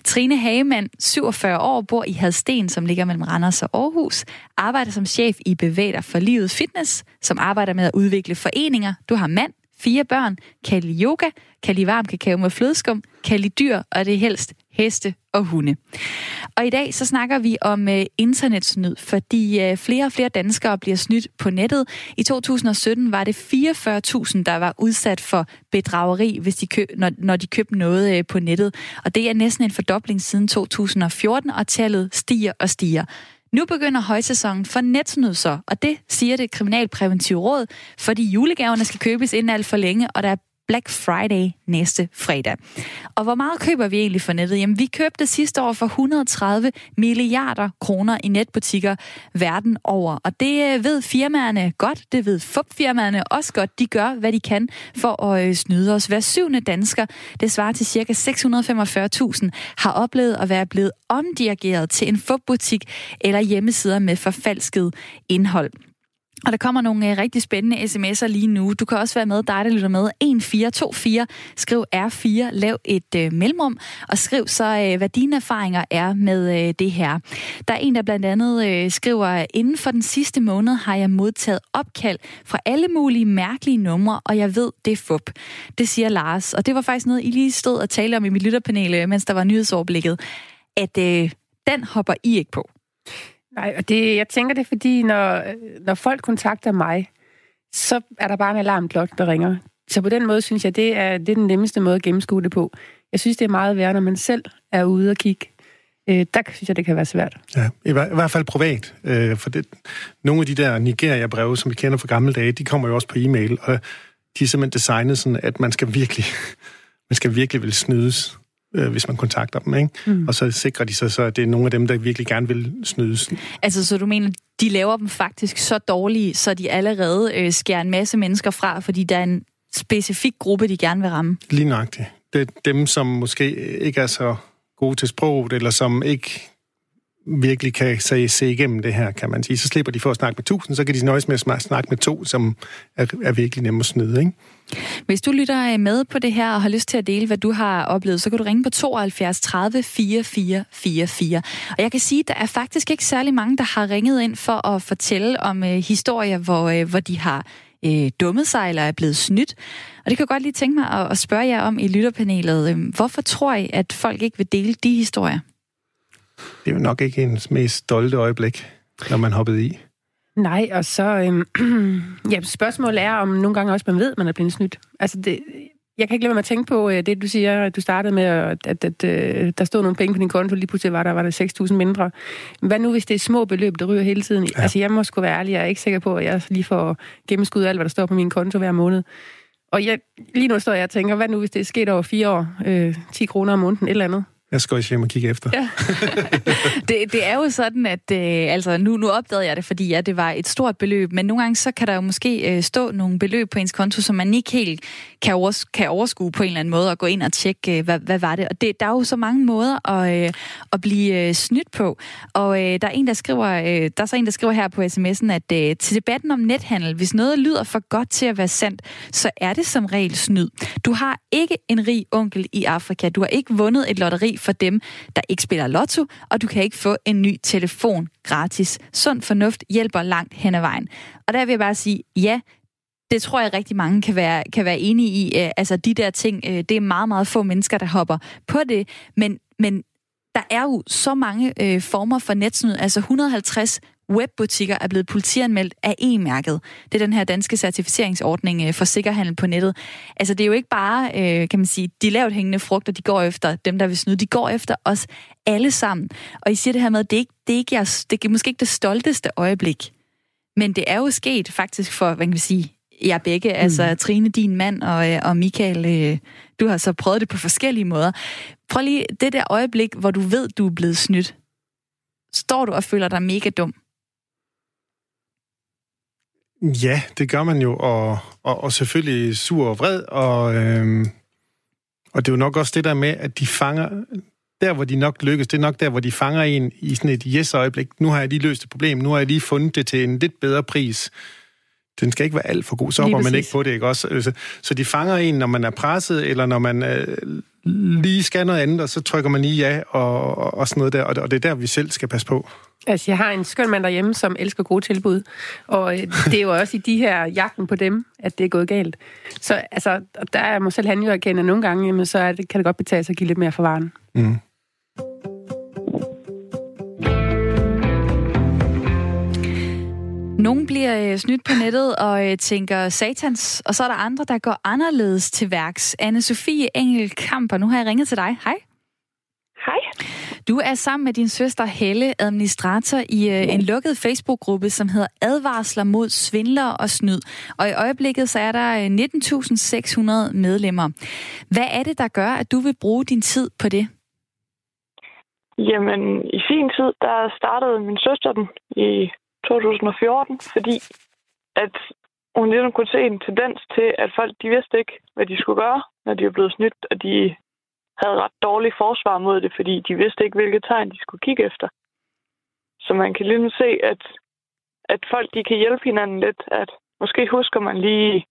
Trine Hagemann, 47 år, bor i Hadsten, som ligger mellem Randers og Aarhus, arbejder som chef i Bevæger for Livet Fitness, som arbejder med at udvikle foreninger. Du har mand, fire børn, kan lide yoga, kan lide varm kakao med flødeskum, kan lide dyr, og det er helst heste og hunde. Og i dag så snakker vi om uh, internetsnyd, fordi uh, flere og flere danskere bliver snydt på nettet. I 2017 var det 44.000, der var udsat for bedrageri, hvis de køb, når, når de købte noget uh, på nettet. Og det er næsten en fordobling siden 2014, og tallet stiger og stiger. Nu begynder højsæsonen for netsnyd så, og det siger det Kriminalpræventive Råd, fordi julegaverne skal købes inden alt for længe, og der er Black Friday næste fredag. Og hvor meget køber vi egentlig for nettet? Jamen, vi købte sidste år for 130 milliarder kroner i netbutikker verden over. Og det øh, ved firmaerne godt, det ved FUP-firmaerne også godt. De gør, hvad de kan for at øh, snyde os. Hver syvende dansker, det svarer til ca. 645.000, har oplevet at være blevet omdirigeret til en FUP-butik eller hjemmesider med forfalsket indhold. Og der kommer nogle uh, rigtig spændende sms'er lige nu. Du kan også være med, dig der lytter med. 1424, skriv R4, lav et øh, mellemrum, og skriv så, øh, hvad dine erfaringer er med øh, det her. Der er en, der blandt andet øh, skriver, inden for den sidste måned har jeg modtaget opkald fra alle mulige mærkelige numre, og jeg ved, det er fup. Det siger Lars, og det var faktisk noget, I lige stod og talte om i mit lytterpanel, øh, mens der var nyhedsoverblikket, at øh, den hopper I ikke på. Nej, og det, jeg tænker det er fordi, når, når folk kontakter mig, så er der bare en alarmklokke, der ringer. Så på den måde synes jeg, det er, det er den nemmeste måde at gennemskue det på. Jeg synes, det er meget værd, når man selv er ude og kigge. Øh, der synes jeg, det kan være svært. Ja, i, hver, i hvert fald privat. Øh, for det, nogle af de der Nigeria-breve, som vi kender fra gamle dage, de kommer jo også på e-mail, og de er simpelthen designet sådan, at man skal virkelig, man skal virkelig vil snydes øh, hvis man kontakter dem. Ikke? Mm. Og så sikrer de sig så, at det er nogle af dem, der virkelig gerne vil snydes. Altså, så du mener, de laver dem faktisk så dårlige, så de allerede øh, skærer en masse mennesker fra, fordi der er en specifik gruppe, de gerne vil ramme? Lige nøjagtigt. Det er dem, som måske ikke er så gode til sproget, eller som ikke virkelig kan se, se igennem det her, kan man sige. Så slipper de for at snakke med tusind, så kan de nøjes med at snakke med to, som er, er virkelig nemme at snyde. Ikke? Hvis du lytter øh, med på det her og har lyst til at dele, hvad du har oplevet, så kan du ringe på 72 30 44 44. Og jeg kan sige, at der er faktisk ikke særlig mange, der har ringet ind for at fortælle om øh, historier, hvor, øh, hvor de har øh, dummet sig eller er blevet snydt. Og det kan jeg godt lige tænke mig at, at spørge jer om i lytterpanelet. Øh, hvorfor tror I, at folk ikke vil dele de historier? Det er jo nok ikke ens mest stolte øjeblik, når man hoppede i. Nej, og så... Øhm, ja, spørgsmålet er, om nogle gange også man ved, at man er blevet snydt. Altså, det, jeg kan ikke lade mig at tænke på øh, det, du siger, at du startede med, at, at, at, at øh, der stod nogle penge på din konto, lige pludselig var der, var der 6.000 mindre. Hvad nu, hvis det er små beløb, der ryger hele tiden? Ja. Altså, jeg må sgu være ærlig, jeg er ikke sikker på, at jeg lige får gennemskuddet alt, hvad der står på min konto hver måned. Og jeg, lige nu står jeg og tænker, hvad nu, hvis det er sket over fire år, øh, 10 kroner om måneden, et eller andet? Jeg skal også hjem og kigge efter. Ja. det, det er jo sådan, at øh, altså, nu, nu opdagede jeg det, fordi ja, det var et stort beløb, men nogle gange så kan der jo måske øh, stå nogle beløb på ens konto, som man ikke helt kan, overs- kan overskue på en eller anden måde og gå ind og tjekke, øh, hvad, hvad var det. Og det, der er jo så mange måder at, øh, at blive øh, snydt på. Og øh, der er en, der skriver, øh, der er så en, der skriver her på sms'en, at øh, til debatten om nethandel, hvis noget lyder for godt til at være sandt, så er det som regel snyd. Du har ikke en rig onkel i Afrika. Du har ikke vundet et lotteri for dem, der ikke spiller lotto, og du kan ikke få en ny telefon gratis. Sund fornuft hjælper langt hen ad vejen. Og der vil jeg bare sige, ja, det tror jeg rigtig mange kan være, kan være enige i. Øh, altså de der ting, øh, det er meget, meget få mennesker, der hopper på det. Men, men der er jo så mange øh, former for netsnyd. Altså 150 webbutikker er blevet politianmeldt af E-mærket. Det er den her danske certificeringsordning øh, for sikkerhandel på nettet. Altså det er jo ikke bare, øh, kan man sige, de lavt hængende frugter, de går efter dem, der vil snyde. De går efter os alle sammen. Og I siger det her med, at det, ikke, det, ikke er, det er måske ikke det stolteste øjeblik. Men det er jo sket faktisk for, hvad kan man sige, jer begge, mm. altså Trine, din mand, og, øh, og Michael, du har så prøvet det på forskellige måder. Prøv lige det der øjeblik, hvor du ved, du er blevet snydt. Står du og føler dig mega dum? Ja, det gør man jo, og, og, og selvfølgelig sur og vred, og, øhm, og det er jo nok også det der med, at de fanger, der hvor de nok lykkes, det er nok der, hvor de fanger en i sådan et yes-øjeblik. Nu har jeg lige løst et problem, nu har jeg lige fundet det til en lidt bedre pris. Den skal ikke være alt for god, så hopper man ikke på det, ikke også? Altså, så de fanger en, når man er presset, eller når man øh, lige skal noget andet, og så trykker man lige ja, og, og sådan noget der, og det er der, vi selv skal passe på. Altså, jeg har en skøn mand derhjemme, som elsker gode tilbud. Og øh, det er jo også i de her jagten på dem, at det er gået galt. Så altså, der er mig selv han jo erkende, at nogle gange, jamen, så er det, kan det godt betale sig at give lidt mere for varen. Mm. Nogle bliver øh, snydt på nettet og øh, tænker satans, og så er der andre, der går anderledes til værks. Anne-Sophie Engel Kamper, nu har jeg ringet til dig. Hej. Hej. Du er sammen med din søster Helle administrator i øh, en lukket Facebook-gruppe, som hedder Advarsler mod svindlere og snyd. Og i øjeblikket så er der 19.600 medlemmer. Hvad er det, der gør, at du vil bruge din tid på det? Jamen, i sin tid, der startede min søster den i 2014, fordi at hun ligesom kunne se en tendens til, at folk de vidste ikke, hvad de skulle gøre, når de var blevet snydt, og de havde ret dårligt forsvar mod det, fordi de vidste ikke, hvilke tegn de skulle kigge efter. Så man kan ligesom se, at, at folk de kan hjælpe hinanden lidt, at måske husker man lige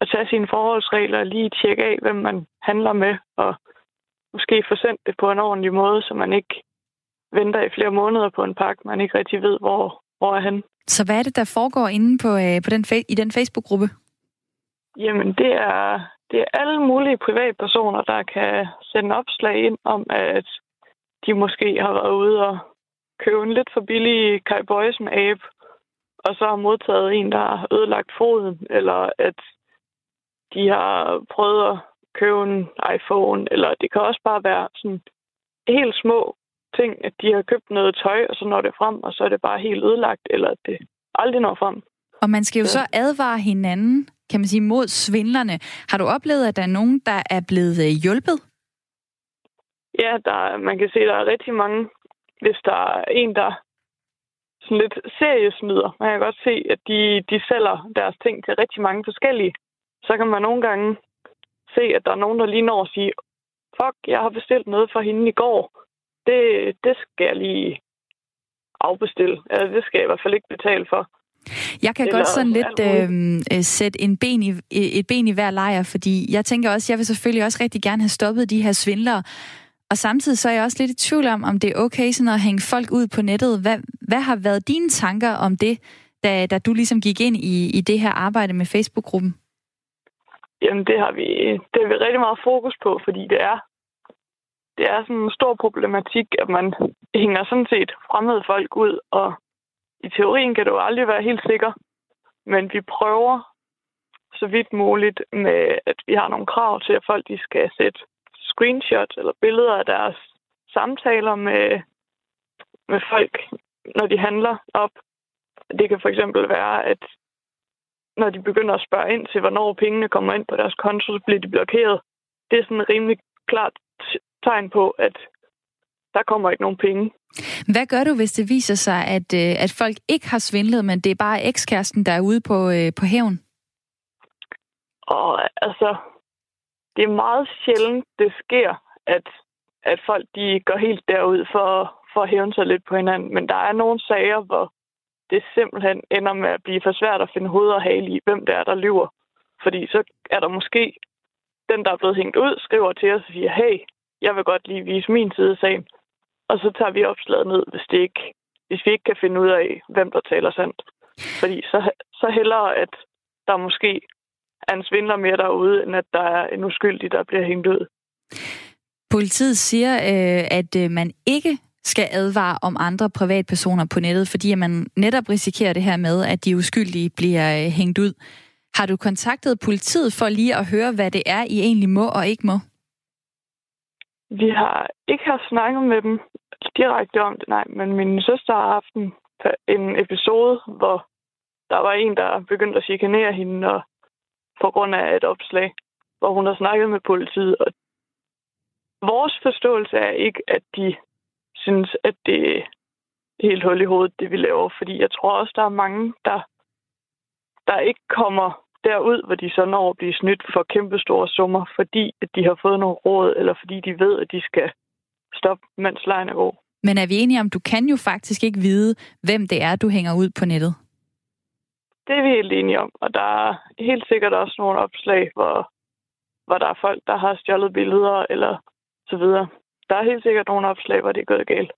at tage sine forholdsregler og lige tjekke af, hvem man handler med, og måske få sendt det på en ordentlig måde, så man ikke venter i flere måneder på en pakke, man ikke rigtig ved, hvor, hvor er han. Så hvad er det, der foregår inde på, øh, på den, i den Facebook-gruppe? Jamen, det er, det er alle mulige privatpersoner, der kan sende opslag ind om, at de måske har været ude og købe en lidt for billig Kai Boysen app, og så har modtaget en, der har ødelagt foden, eller at de har prøvet at købe en iPhone, eller det kan også bare være sådan helt små ting, at de har købt noget tøj, og så når det frem, og så er det bare helt ødelagt, eller at det aldrig når frem. Og man skal jo så advare hinanden, kan man sige, mod svindlerne. Har du oplevet, at der er nogen, der er blevet øh, hjulpet? Ja, der, man kan se, at der er rigtig mange. Hvis der er en, der sådan lidt seriesnyder, man kan godt se, at de, de sælger deres ting til rigtig mange forskellige. Så kan man nogle gange se, at der er nogen, der lige når at sige, fuck, jeg har bestilt noget for hende i går. Det, det skal jeg lige afbestille. Altså, det skal jeg i hvert fald ikke betale for. Jeg kan Eller godt sådan lidt øhm, øh, sætte en ben i, et ben i hver lejr, fordi jeg tænker også, jeg vil selvfølgelig også rigtig gerne have stoppet de her svindlere. Og samtidig så er jeg også lidt i tvivl om, om det er okay sådan at hænge folk ud på nettet. Hvad, hvad har været dine tanker om det, da, da du ligesom gik ind i, i det her arbejde med Facebook-gruppen? Jamen, det har vi, det har vi rigtig meget fokus på, fordi det er, det er sådan en stor problematik, at man hænger sådan set fremmede folk ud, og i teorien kan du aldrig være helt sikker, men vi prøver så vidt muligt med, at vi har nogle krav til, at folk de skal sætte screenshots eller billeder af deres samtaler med, med folk, når de handler op. Det kan for eksempel være, at når de begynder at spørge ind til, hvornår pengene kommer ind på deres konto, så bliver de blokeret. Det er sådan rimelig klart tegn på, at der kommer ikke nogen penge. Hvad gør du, hvis det viser sig, at, øh, at folk ikke har svindlet, men det er bare ekskæresten, der er ude på, øh, på hævn? Og altså, det er meget sjældent, det sker, at, at folk de går helt derud for, for at hævne sig lidt på hinanden. Men der er nogle sager, hvor det simpelthen ender med at blive for svært at finde hoved og hale i, hvem det er, der lyver. Fordi så er der måske den, der er blevet hængt ud, skriver til os og siger, hey, jeg vil godt lige vise min side af sagen. Og så tager vi opslaget ned, hvis, det ikke, hvis vi ikke kan finde ud af, hvem der taler sandt. Fordi så, så hellere, at der måske er en svindler mere derude, end at der er en uskyldig, der bliver hængt ud. Politiet siger, øh, at øh, man ikke skal advare om andre privatpersoner på nettet, fordi man netop risikerer det her med, at de uskyldige bliver øh, hængt ud. Har du kontaktet politiet for lige at høre, hvad det er, I egentlig må og ikke må? Vi har ikke haft snakket med dem direkte om det, nej, men min søster har haft en, en episode, hvor der var en, der begyndte at chikanere hende, og på grund af et opslag, hvor hun har snakket med politiet. Og vores forståelse er ikke, at de synes, at det er helt hul i hovedet, det vi laver. Fordi jeg tror også, der er mange, der, der ikke kommer derud, hvor de så når at blive snydt for kæmpe store summer, fordi at de har fået nogle råd, eller fordi de ved, at de skal stoppe, mens lejen er god. Men er vi enige om, du kan jo faktisk ikke vide, hvem det er, du hænger ud på nettet? Det er vi helt enige om, og der er helt sikkert også nogle opslag, hvor, hvor der er folk, der har stjålet billeder eller så videre. Der er helt sikkert nogle opslag, hvor det er gået galt.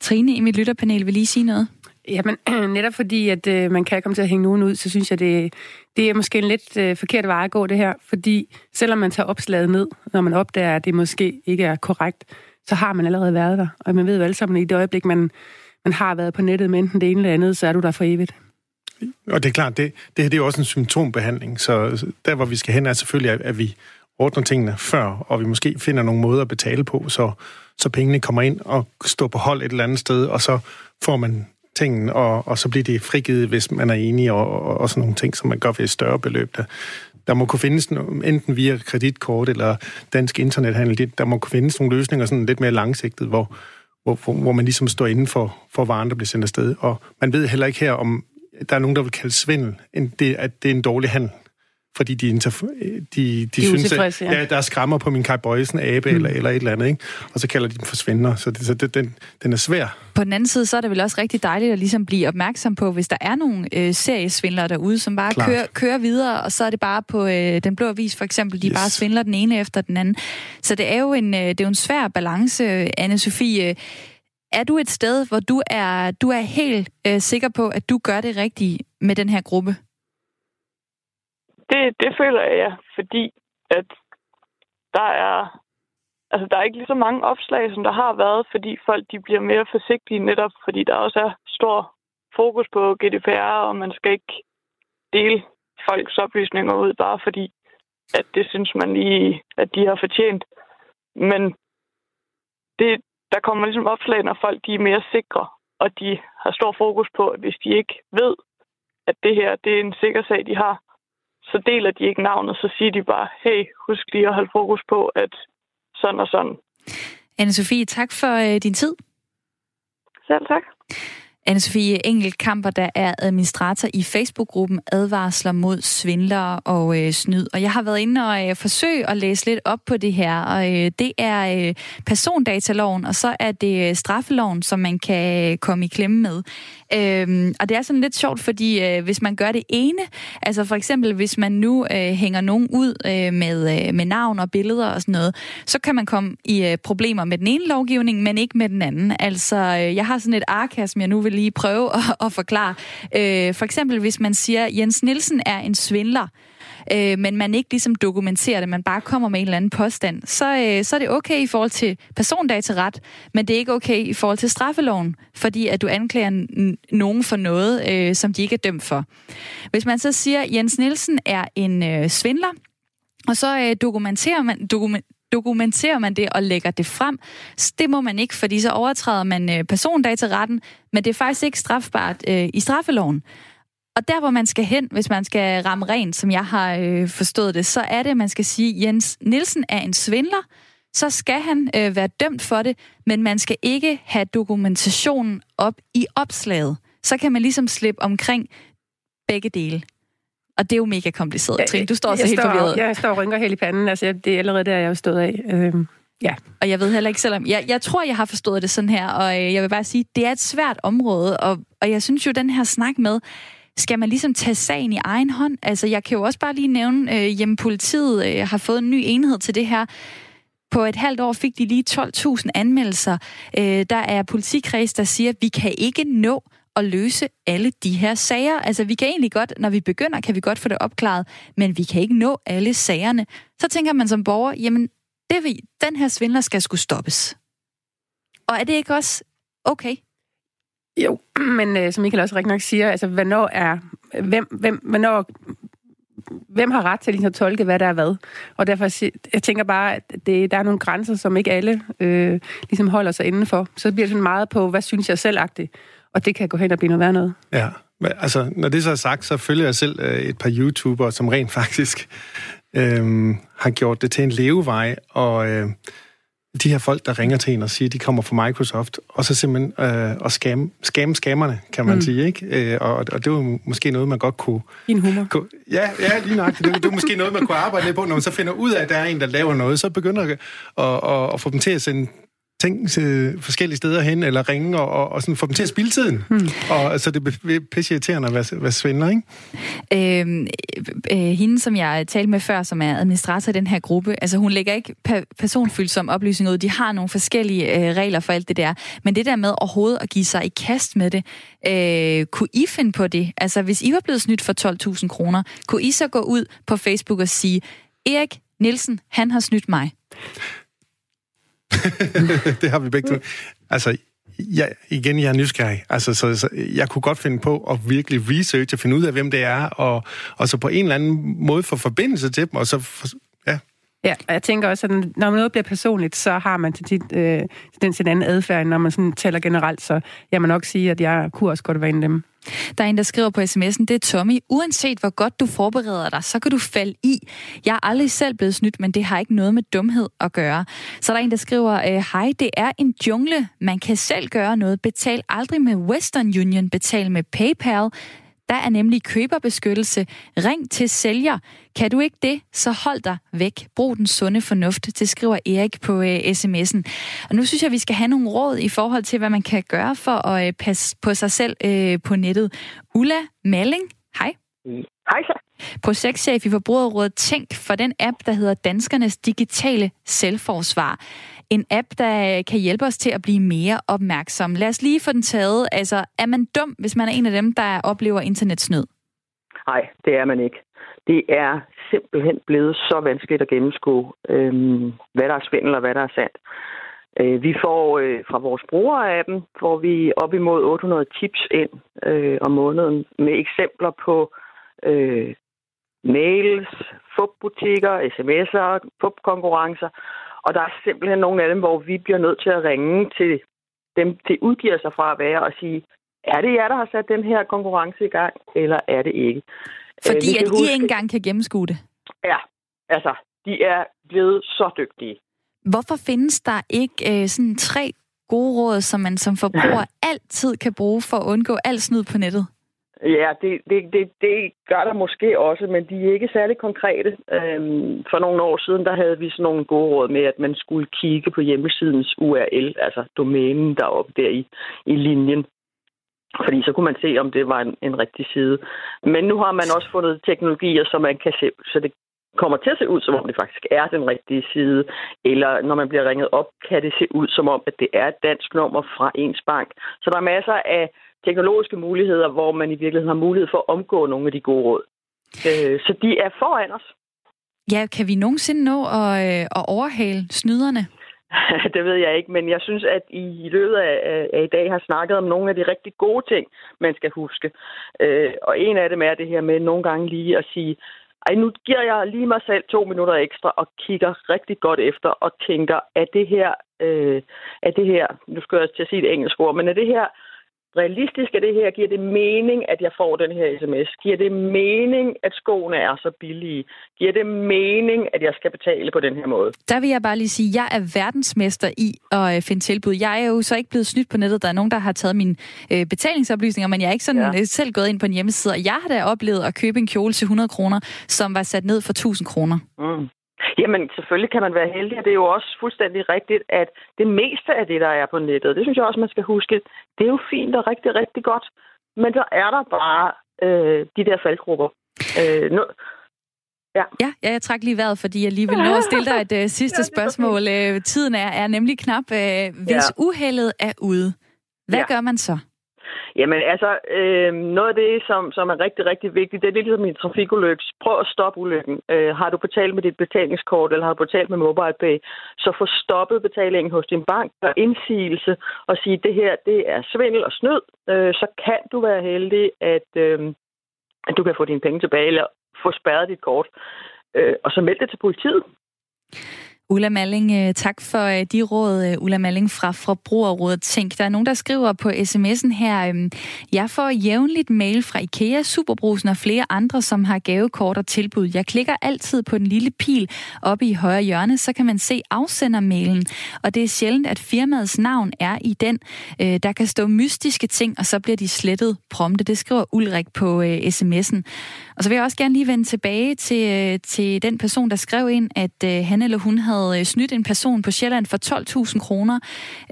Trine i mit lytterpanel vil lige sige noget. Jamen, netop fordi, at øh, man kan komme til at hænge nogen ud, så synes jeg, det, det er måske en lidt øh, forkert vej at gå, det her. Fordi selvom man tager opslaget ned, når man opdager, at det måske ikke er korrekt, så har man allerede været der. Og man ved jo alle sammen, at i det øjeblik, man, man har været på nettet med enten det ene eller andet, så er du der for evigt. Og det er klart, det, det her det er også en symptombehandling, så der, hvor vi skal hen, er selvfølgelig, at, at vi ordner tingene før, og vi måske finder nogle måder at betale på, så, så pengene kommer ind og står på hold et eller andet sted, og så får man tingene, og, og så bliver det frigivet, hvis man er enig, og, og, og sådan nogle ting, som man gør ved et større beløb. Der, der må kunne findes, enten via kreditkort eller dansk internethandel, der må kunne findes nogle løsninger sådan lidt mere langsigtet, hvor, hvor, hvor man ligesom står inden for, for varen, der bliver sendt afsted. Og man ved heller ikke her, om der er nogen, der vil kalde svindel, end det, at det er en dårlig handel fordi de, interf- de, de, de synes, at ja. ja, der er skrammer på min Kai Bøjsen abe mm. eller, eller et eller andet, ikke? og så kalder de dem for svindler, så, det, så det, den, den er svær. På den anden side, så er det vel også rigtig dejligt at ligesom blive opmærksom på, hvis der er nogle øh, seriesvindlere derude, som bare kører, kører videre, og så er det bare på øh, den blå avis for eksempel, de yes. bare svindler den ene efter den anden. Så det er jo en, øh, det er jo en svær balance, Anne-Sophie. Er du et sted, hvor du er, du er helt øh, sikker på, at du gør det rigtige med den her gruppe? Det, det føler jeg, ja, fordi at der er, altså, der er ikke lige så mange opslag, som der har været, fordi folk de bliver mere forsigtige netop, fordi der også er stor fokus på GDPR, og man skal ikke dele folks oplysninger ud, bare fordi, at det synes man lige, at de har fortjent. Men det, der kommer ligesom opslag, når folk de er mere sikre, og de har stor fokus på, at hvis de ikke ved, at det her det er en sikker sag, de har, så deler de ikke navnet, så siger de bare, hey, husk lige at holde fokus på, at sådan og sådan. Anne-Sophie, tak for øh, din tid. Selv tak. Anne-Sophie Engelkamper, der er administrator i Facebook-gruppen Advarsler mod svindlere og øh, snyd. Og jeg har været inde og øh, forsøge at læse lidt op på det her, og øh, det er øh, persondataloven, og så er det øh, straffeloven, som man kan øh, komme i klemme med. Øhm, og det er sådan lidt sjovt, fordi øh, hvis man gør det ene, altså for eksempel hvis man nu øh, hænger nogen ud øh, med, øh, med navn og billeder og sådan noget, så kan man komme i øh, problemer med den ene lovgivning, men ikke med den anden. Altså, øh, jeg har sådan et ark som jeg nu vil lige prøve at, at forklare. Øh, for eksempel hvis man siger, Jens Nielsen er en svindler, øh, men man ikke ligesom dokumenterer det, man bare kommer med en eller anden påstand, så, øh, så er det okay i forhold til persondataret, men det er ikke okay i forhold til straffeloven, fordi at du anklager nogen for noget, øh, som de ikke er dømt for. Hvis man så siger, at Jens Nielsen er en øh, svindler, og så øh, dokumenterer man, dokument, dokumenterer man det og lægger det frem. Det må man ikke, fordi så overtræder man øh, persondataretten, men det er faktisk ikke strafbart øh, i straffeloven. Og der, hvor man skal hen, hvis man skal ramme rent, som jeg har øh, forstået det, så er det, at man skal sige, Jens Nielsen er en svindler, så skal han øh, være dømt for det, men man skal ikke have dokumentationen op i opslaget. Så kan man ligesom slippe omkring begge dele. Og det er jo mega kompliceret, Trine. Du står så helt står, forvirret. Jeg står og rynker helt i panden. Altså, det er allerede der, jeg har stået af. Øhm, ja. Og jeg ved heller ikke, selvom... Jeg, jeg tror, jeg har forstået det sådan her, og øh, jeg vil bare sige, det er et svært område, og, og jeg synes jo, den her snak med, skal man ligesom tage sagen i egen hånd? Altså, jeg kan jo også bare lige nævne, øh, hjemme politiet øh, har fået en ny enhed til det her. På et halvt år fik de lige 12.000 anmeldelser. Øh, der er politikreds, der siger, at vi kan ikke nå at løse alle de her sager. Altså, vi kan egentlig godt, når vi begynder, kan vi godt få det opklaret, men vi kan ikke nå alle sagerne. Så tænker man som borger, jamen, det vi, den her svindler skal skulle stoppes. Og er det ikke også okay? Jo, men øh, som Michael også rigtig nok siger, altså, hvornår er, hvem, hvem, hvornår, hvem har ret til ligesom at tolke, hvad der er hvad? Og derfor, jeg tænker bare, at det, der er nogle grænser, som ikke alle øh, ligesom holder sig indenfor. Så bliver det sådan meget på, hvad synes jeg selv -agtigt. Og det kan gå hen og blive noget værd noget. Ja, altså, når det så er sagt, så følger jeg selv øh, et par YouTubere, som rent faktisk øh, har gjort det til en levevej, og øh, de her folk, der ringer til en og siger, at de kommer fra Microsoft, og så simpelthen øh, og skam, skam skammerne, kan man mm. sige, ikke? Øh, og, og det var måske noget, man godt kunne... Din humor. Kunne, ja, ja, lige nok. Det, det var måske noget, man kunne arbejde lidt på, når man så finder ud af, at der er en, der laver noget, så begynder at, at, at, at få dem til at sende ting til forskellige steder hen, eller ringe og, og, og sådan få dem til at spille tiden. Hmm. Og altså, det er pisse irriterende at være, være svindler, ikke? Øhm, øh, hende, som jeg talte med før, som er administrator i den her gruppe, altså hun lægger ikke pa- personfølsom oplysning ud. De har nogle forskellige øh, regler for alt det der. Men det der med overhovedet at give sig i kast med det, øh, kunne I finde på det? Altså, hvis I var blevet snydt for 12.000 kroner, kunne I så gå ud på Facebook og sige, Erik Nielsen, han har snydt mig? det har vi begge to. Altså, jeg, igen, jeg er nysgerrig. Altså, så, så, jeg kunne godt finde på at virkelig researche, og finde ud af, hvem det er, og, og så på en eller anden måde få forbindelse til dem, og så, for, ja. Og jeg tænker også, at når noget bliver personligt, så har man til tit øh, den sin en anden adfærd, når man sådan taler generelt, så jeg må nok sige, at jeg kunne også godt være en af dem. Der er en, der skriver på sms'en, det er Tommy. Uanset hvor godt du forbereder dig, så kan du falde i. Jeg er aldrig selv blevet snydt, men det har ikke noget med dumhed at gøre. Så er der en, der skriver, øh, hej, det er en jungle. Man kan selv gøre noget. Betal aldrig med Western Union. Betal med PayPal. Der er nemlig køberbeskyttelse. Ring til sælger. Kan du ikke det, så hold dig væk. Brug den sunde fornuft. Det skriver Erik på uh, sms'en. Og nu synes jeg, vi skal have nogle råd i forhold til, hvad man kan gøre for at uh, passe på sig selv uh, på nettet. Ulla Malling, hej. Hej så. Projektchef i Forbrugerrådet Tænk for den app, der hedder Danskernes Digitale Selvforsvar. En app, der kan hjælpe os til at blive mere opmærksom. Lad os lige få den taget. Altså, er man dum, hvis man er en af dem, der oplever internetsnød? Nej, det er man ikke. Det er simpelthen blevet så vanskeligt at gennemskue, øhm, hvad der er svindel og hvad der er sandt. Øh, vi får øh, fra vores brugere af dem, får vi op imod 800 tips ind øh, om måneden med eksempler på øh, mails, fubbutikker, sms'er, fubkonkurrencer. Og der er simpelthen nogle af dem, hvor vi bliver nødt til at ringe til dem, det udgiver sig fra at være og sige, er det jer, der har sat den her konkurrence i gang, eller er det ikke? Fordi øh, at huske, I ikke engang kan gennemskue det? Ja, altså, de er blevet så dygtige. Hvorfor findes der ikke øh, sådan tre gode råd, som man som forbruger altid kan bruge for at undgå alt snyd på nettet? Ja, det, det, det, det gør der måske også, men de er ikke særlig konkrete. Øhm, for nogle år siden, der havde vi sådan nogle gode råd med, at man skulle kigge på hjemmesidens URL, altså domænen deroppe der i, i linjen. Fordi så kunne man se, om det var en, en rigtig side. Men nu har man også fundet teknologier, så man kan se, så det kommer til at se ud, som om det faktisk er den rigtige side. Eller når man bliver ringet op, kan det se ud, som om at det er et dansk nummer fra ens bank. Så der er masser af teknologiske muligheder, hvor man i virkeligheden har mulighed for at omgå nogle af de gode råd. Øh, så de er foran os. Ja, kan vi nogensinde nå at, øh, at overhale snyderne? det ved jeg ikke, men jeg synes, at I i løbet af, af i dag har snakket om nogle af de rigtig gode ting, man skal huske. Øh, og en af dem er det her med nogle gange lige at sige, ej, nu giver jeg lige mig selv to minutter ekstra og kigger rigtig godt efter og tænker, er det her, øh, er det her, nu skal jeg til at sige et engelsk ord, men er det her realistisk er det her? Giver det mening, at jeg får den her sms? Giver det mening, at skoene er så billige? Giver det mening, at jeg skal betale på den her måde? Der vil jeg bare lige sige, at jeg er verdensmester i at øh, finde tilbud. Jeg er jo så ikke blevet snydt på nettet. Der er nogen, der har taget mine øh, betalingsoplysninger, men jeg er ikke sådan ja. Øh, selv gået ind på en hjemmeside. Og jeg har da oplevet at købe en kjole til 100 kroner, som var sat ned for 1000 kroner. Mm. Jamen, selvfølgelig kan man være heldig, og det er jo også fuldstændig rigtigt, at det meste af det, der er på nettet, det synes jeg også, man skal huske, det er jo fint og rigtig, rigtig godt. Men så er der bare øh, de der faldgrupper. Øh, nu, Ja. ja, ja, jeg trak lige vejret, fordi jeg lige vil nå at stille dig et uh, sidste ja, spørgsmål. Uh, tiden er, er nemlig knap. Uh, hvis ja. uheldet er ude, hvad ja. gør man så? Jamen altså, øh, noget af det, som, som er rigtig, rigtig vigtigt, det er lidt ligesom en trafikulykke. Prøv at stoppe ulykken. Øh, har du betalt med dit betalingskort, eller har du betalt med MobilePay, så få stoppet betalingen hos din bank, og indsigelse, og sige, det her det er svindel og snyd. Øh, så kan du være heldig, at, øh, at du kan få dine penge tilbage, eller få spærret dit kort. Øh, og så meld det til politiet. Ulla Malling, øh, tak for øh, de råd, øh, Ulla Malling fra Forbrugerrådet Tænk. Der er nogen, der skriver på sms'en her, jeg får jævnligt mail fra IKEA, Superbrusen og flere andre, som har gavekort og tilbud. Jeg klikker altid på den lille pil oppe i højre hjørne, så kan man se afsendermailen. Og det er sjældent, at firmaets navn er i den. Der kan stå mystiske ting, og så bliver de slettet prompte. Det skriver Ulrik på sms'en. Og så vil jeg også gerne lige vende tilbage til, til den person, der skrev ind, at han eller hun havde havde øh, snydt en person på Sjælland for 12.000 kroner.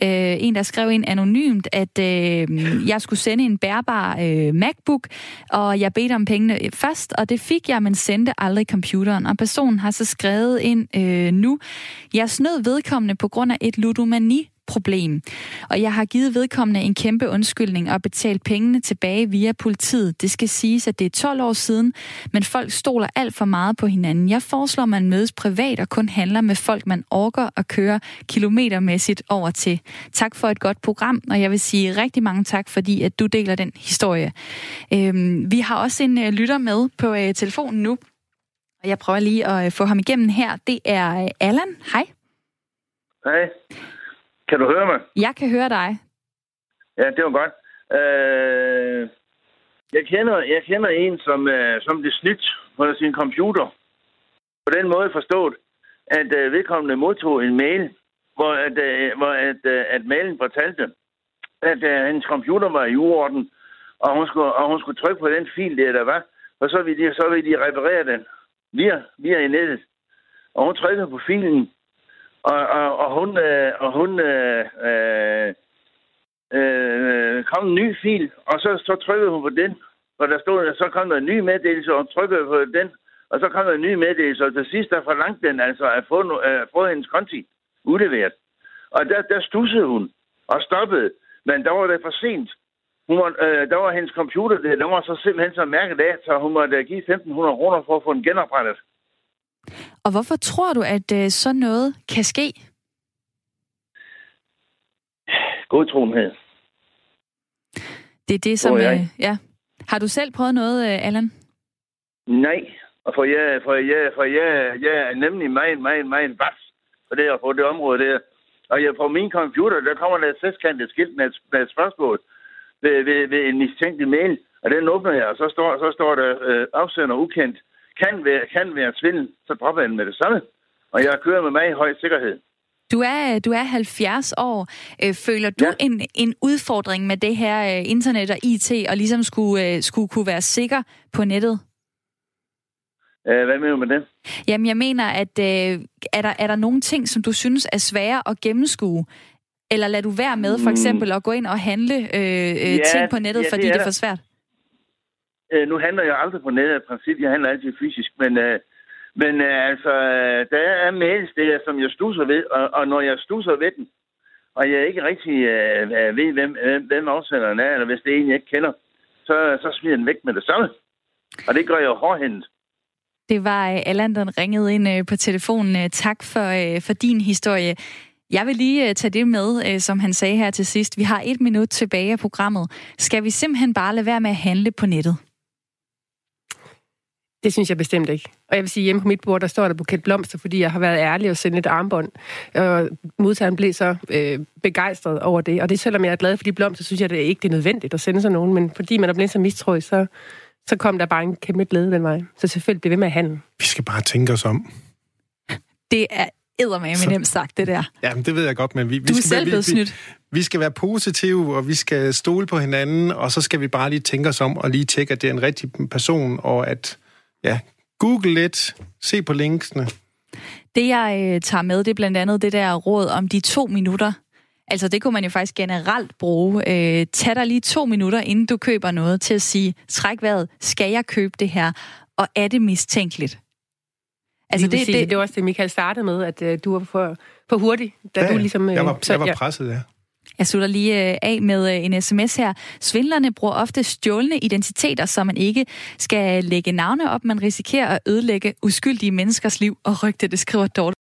Øh, en, der skrev ind anonymt, at øh, jeg skulle sende en bærbar øh, MacBook, og jeg bedte om pengene øh, først, og det fik jeg, men sendte aldrig computeren. Og personen har så skrevet ind øh, nu, jeg snød vedkommende på grund af et ludomani problem. Og jeg har givet vedkommende en kæmpe undskyldning og betalt pengene tilbage via politiet. Det skal siges, at det er 12 år siden, men folk stoler alt for meget på hinanden. Jeg foreslår, at man mødes privat og kun handler med folk, man orker at køre kilometermæssigt over til. Tak for et godt program, og jeg vil sige rigtig mange tak, fordi at du deler den historie. Øhm, vi har også en øh, lytter med på øh, telefonen nu, og jeg prøver lige at øh, få ham igennem her. Det er øh, Allan. Hej. Hej. Kan du høre mig? Jeg kan høre dig. Ja, det var godt. Øh, jeg, kender, jeg kender en, som, øh, som blev snydt på sin computer. På den måde forstået, at øh, vedkommende modtog en mail, hvor, at, øh, hvor at, øh, at mailen fortalte, at øh, hendes computer var i uorden, og hun, skulle, og hun skulle trykke på den fil, der, der var, og så ville de, så ville de reparere den via, via nettet. Og hun trykkede på filen, og, og, og hun, øh, og hun øh, øh, øh, kom en ny fil, og så, så trykkede hun på den, og der stod, så kom der en ny meddelelse, og hun trykkede på den, og så kom der en ny meddelelse, og til sidst der forlangte den altså at få, øh, få hendes konti udleveret. Og der, der stussede hun og stoppede, men der var det for sent. Hun var, øh, der var hendes computer, der, der var så simpelthen så mærket af, så hun måtte give 1.500 kroner for at få den genoprettet. Og hvorfor tror du, at øh, sådan noget kan ske? Godtroenhed. Det er det, som... Øh, ja. Har du selv prøvet noget, øh, Allan? Nej, for jeg, for jeg, for jeg, jeg er nemlig meget, meget, meget bas på det, på det område der. Og jeg, på min computer, der kommer der et sekskantet skilt med et, med et spørgsmål ved, ved, ved en mistænkelig mail, og den åbner jeg, og så står, så står der øh, afsender ukendt kan være, kan være svindel, så dropper jeg den med det samme. Og jeg kører med mig i høj sikkerhed. Du er, du er 70 år. Øh, føler du ja. en, en udfordring med det her øh, internet og IT, og ligesom skulle, øh, skulle kunne være sikker på nettet? Hvad mener du med det? Jamen, jeg mener, at er, der, er der nogle ting, som du synes er svære at gennemskue? Eller lader du være med for mm. eksempel at gå ind og handle øh, ja, ting på nettet, ja, fordi det er, det er for svært? Øh, nu handler jeg aldrig på nettet af princip. Jeg handler altid fysisk. Men, øh, men øh, altså, øh, der er mails der, som jeg stusser ved. Og, og når jeg stusser ved den, og jeg ikke rigtig øh, ved, hvem, hvem afsenderen er, eller hvis det er en, jeg ikke kender, så, så smider den væk med det samme. Og det gør jeg jo hårdhændet. Det var øh, Allan, der ringede ind øh, på telefonen. Tak for, for din historie. Jeg vil lige tage det med, som han sagde her til sidst. Vi har et minut tilbage af programmet. Skal vi simpelthen bare lade være med at handle på nettet? Det synes jeg bestemt ikke. Og jeg vil sige, hjemme på mit bord, der står der buket blomster, fordi jeg har været ærlig og sendt et armbånd. Og modtageren blev så øh, begejstret over det. Og det selvom jeg er glad for de blomster, synes jeg det er ikke det er nødvendigt at sende sådan nogen. Men fordi man er blevet så mistroisk, så, så kom der bare en kæmpe glæde den vej. Så selvfølgelig bliver ved med at handle. Vi skal bare tænke os om. Det er eddermame så... nemt sagt, det der. Ja, men det ved jeg godt, men vi, vi du er skal, selv blevet vi, snydt. Vi, vi skal være positive, og vi skal stole på hinanden, og så skal vi bare lige tænke os om, og lige tjekke, at det er en rigtig person, og at, ja, google lidt, se på linksene. Det, jeg øh, tager med, det er blandt andet det der råd om de to minutter. Altså, det kunne man jo faktisk generelt bruge. Øh, tag dig lige to minutter, inden du køber noget, til at sige, træk vejret, skal jeg købe det her? Og er det mistænkeligt? Altså, det, det, det, det var også det, Michael startede med, at uh, du var for, for hurtig, da ja, du ligesom... Uh, jeg var, så, jeg var presset, ja. Jeg slutter lige øh, af med øh, en sms her. Svindlerne bruger ofte stjålne identiteter, så man ikke skal lægge navne op. Man risikerer at ødelægge uskyldige menneskers liv og rygte, det skriver Dorte.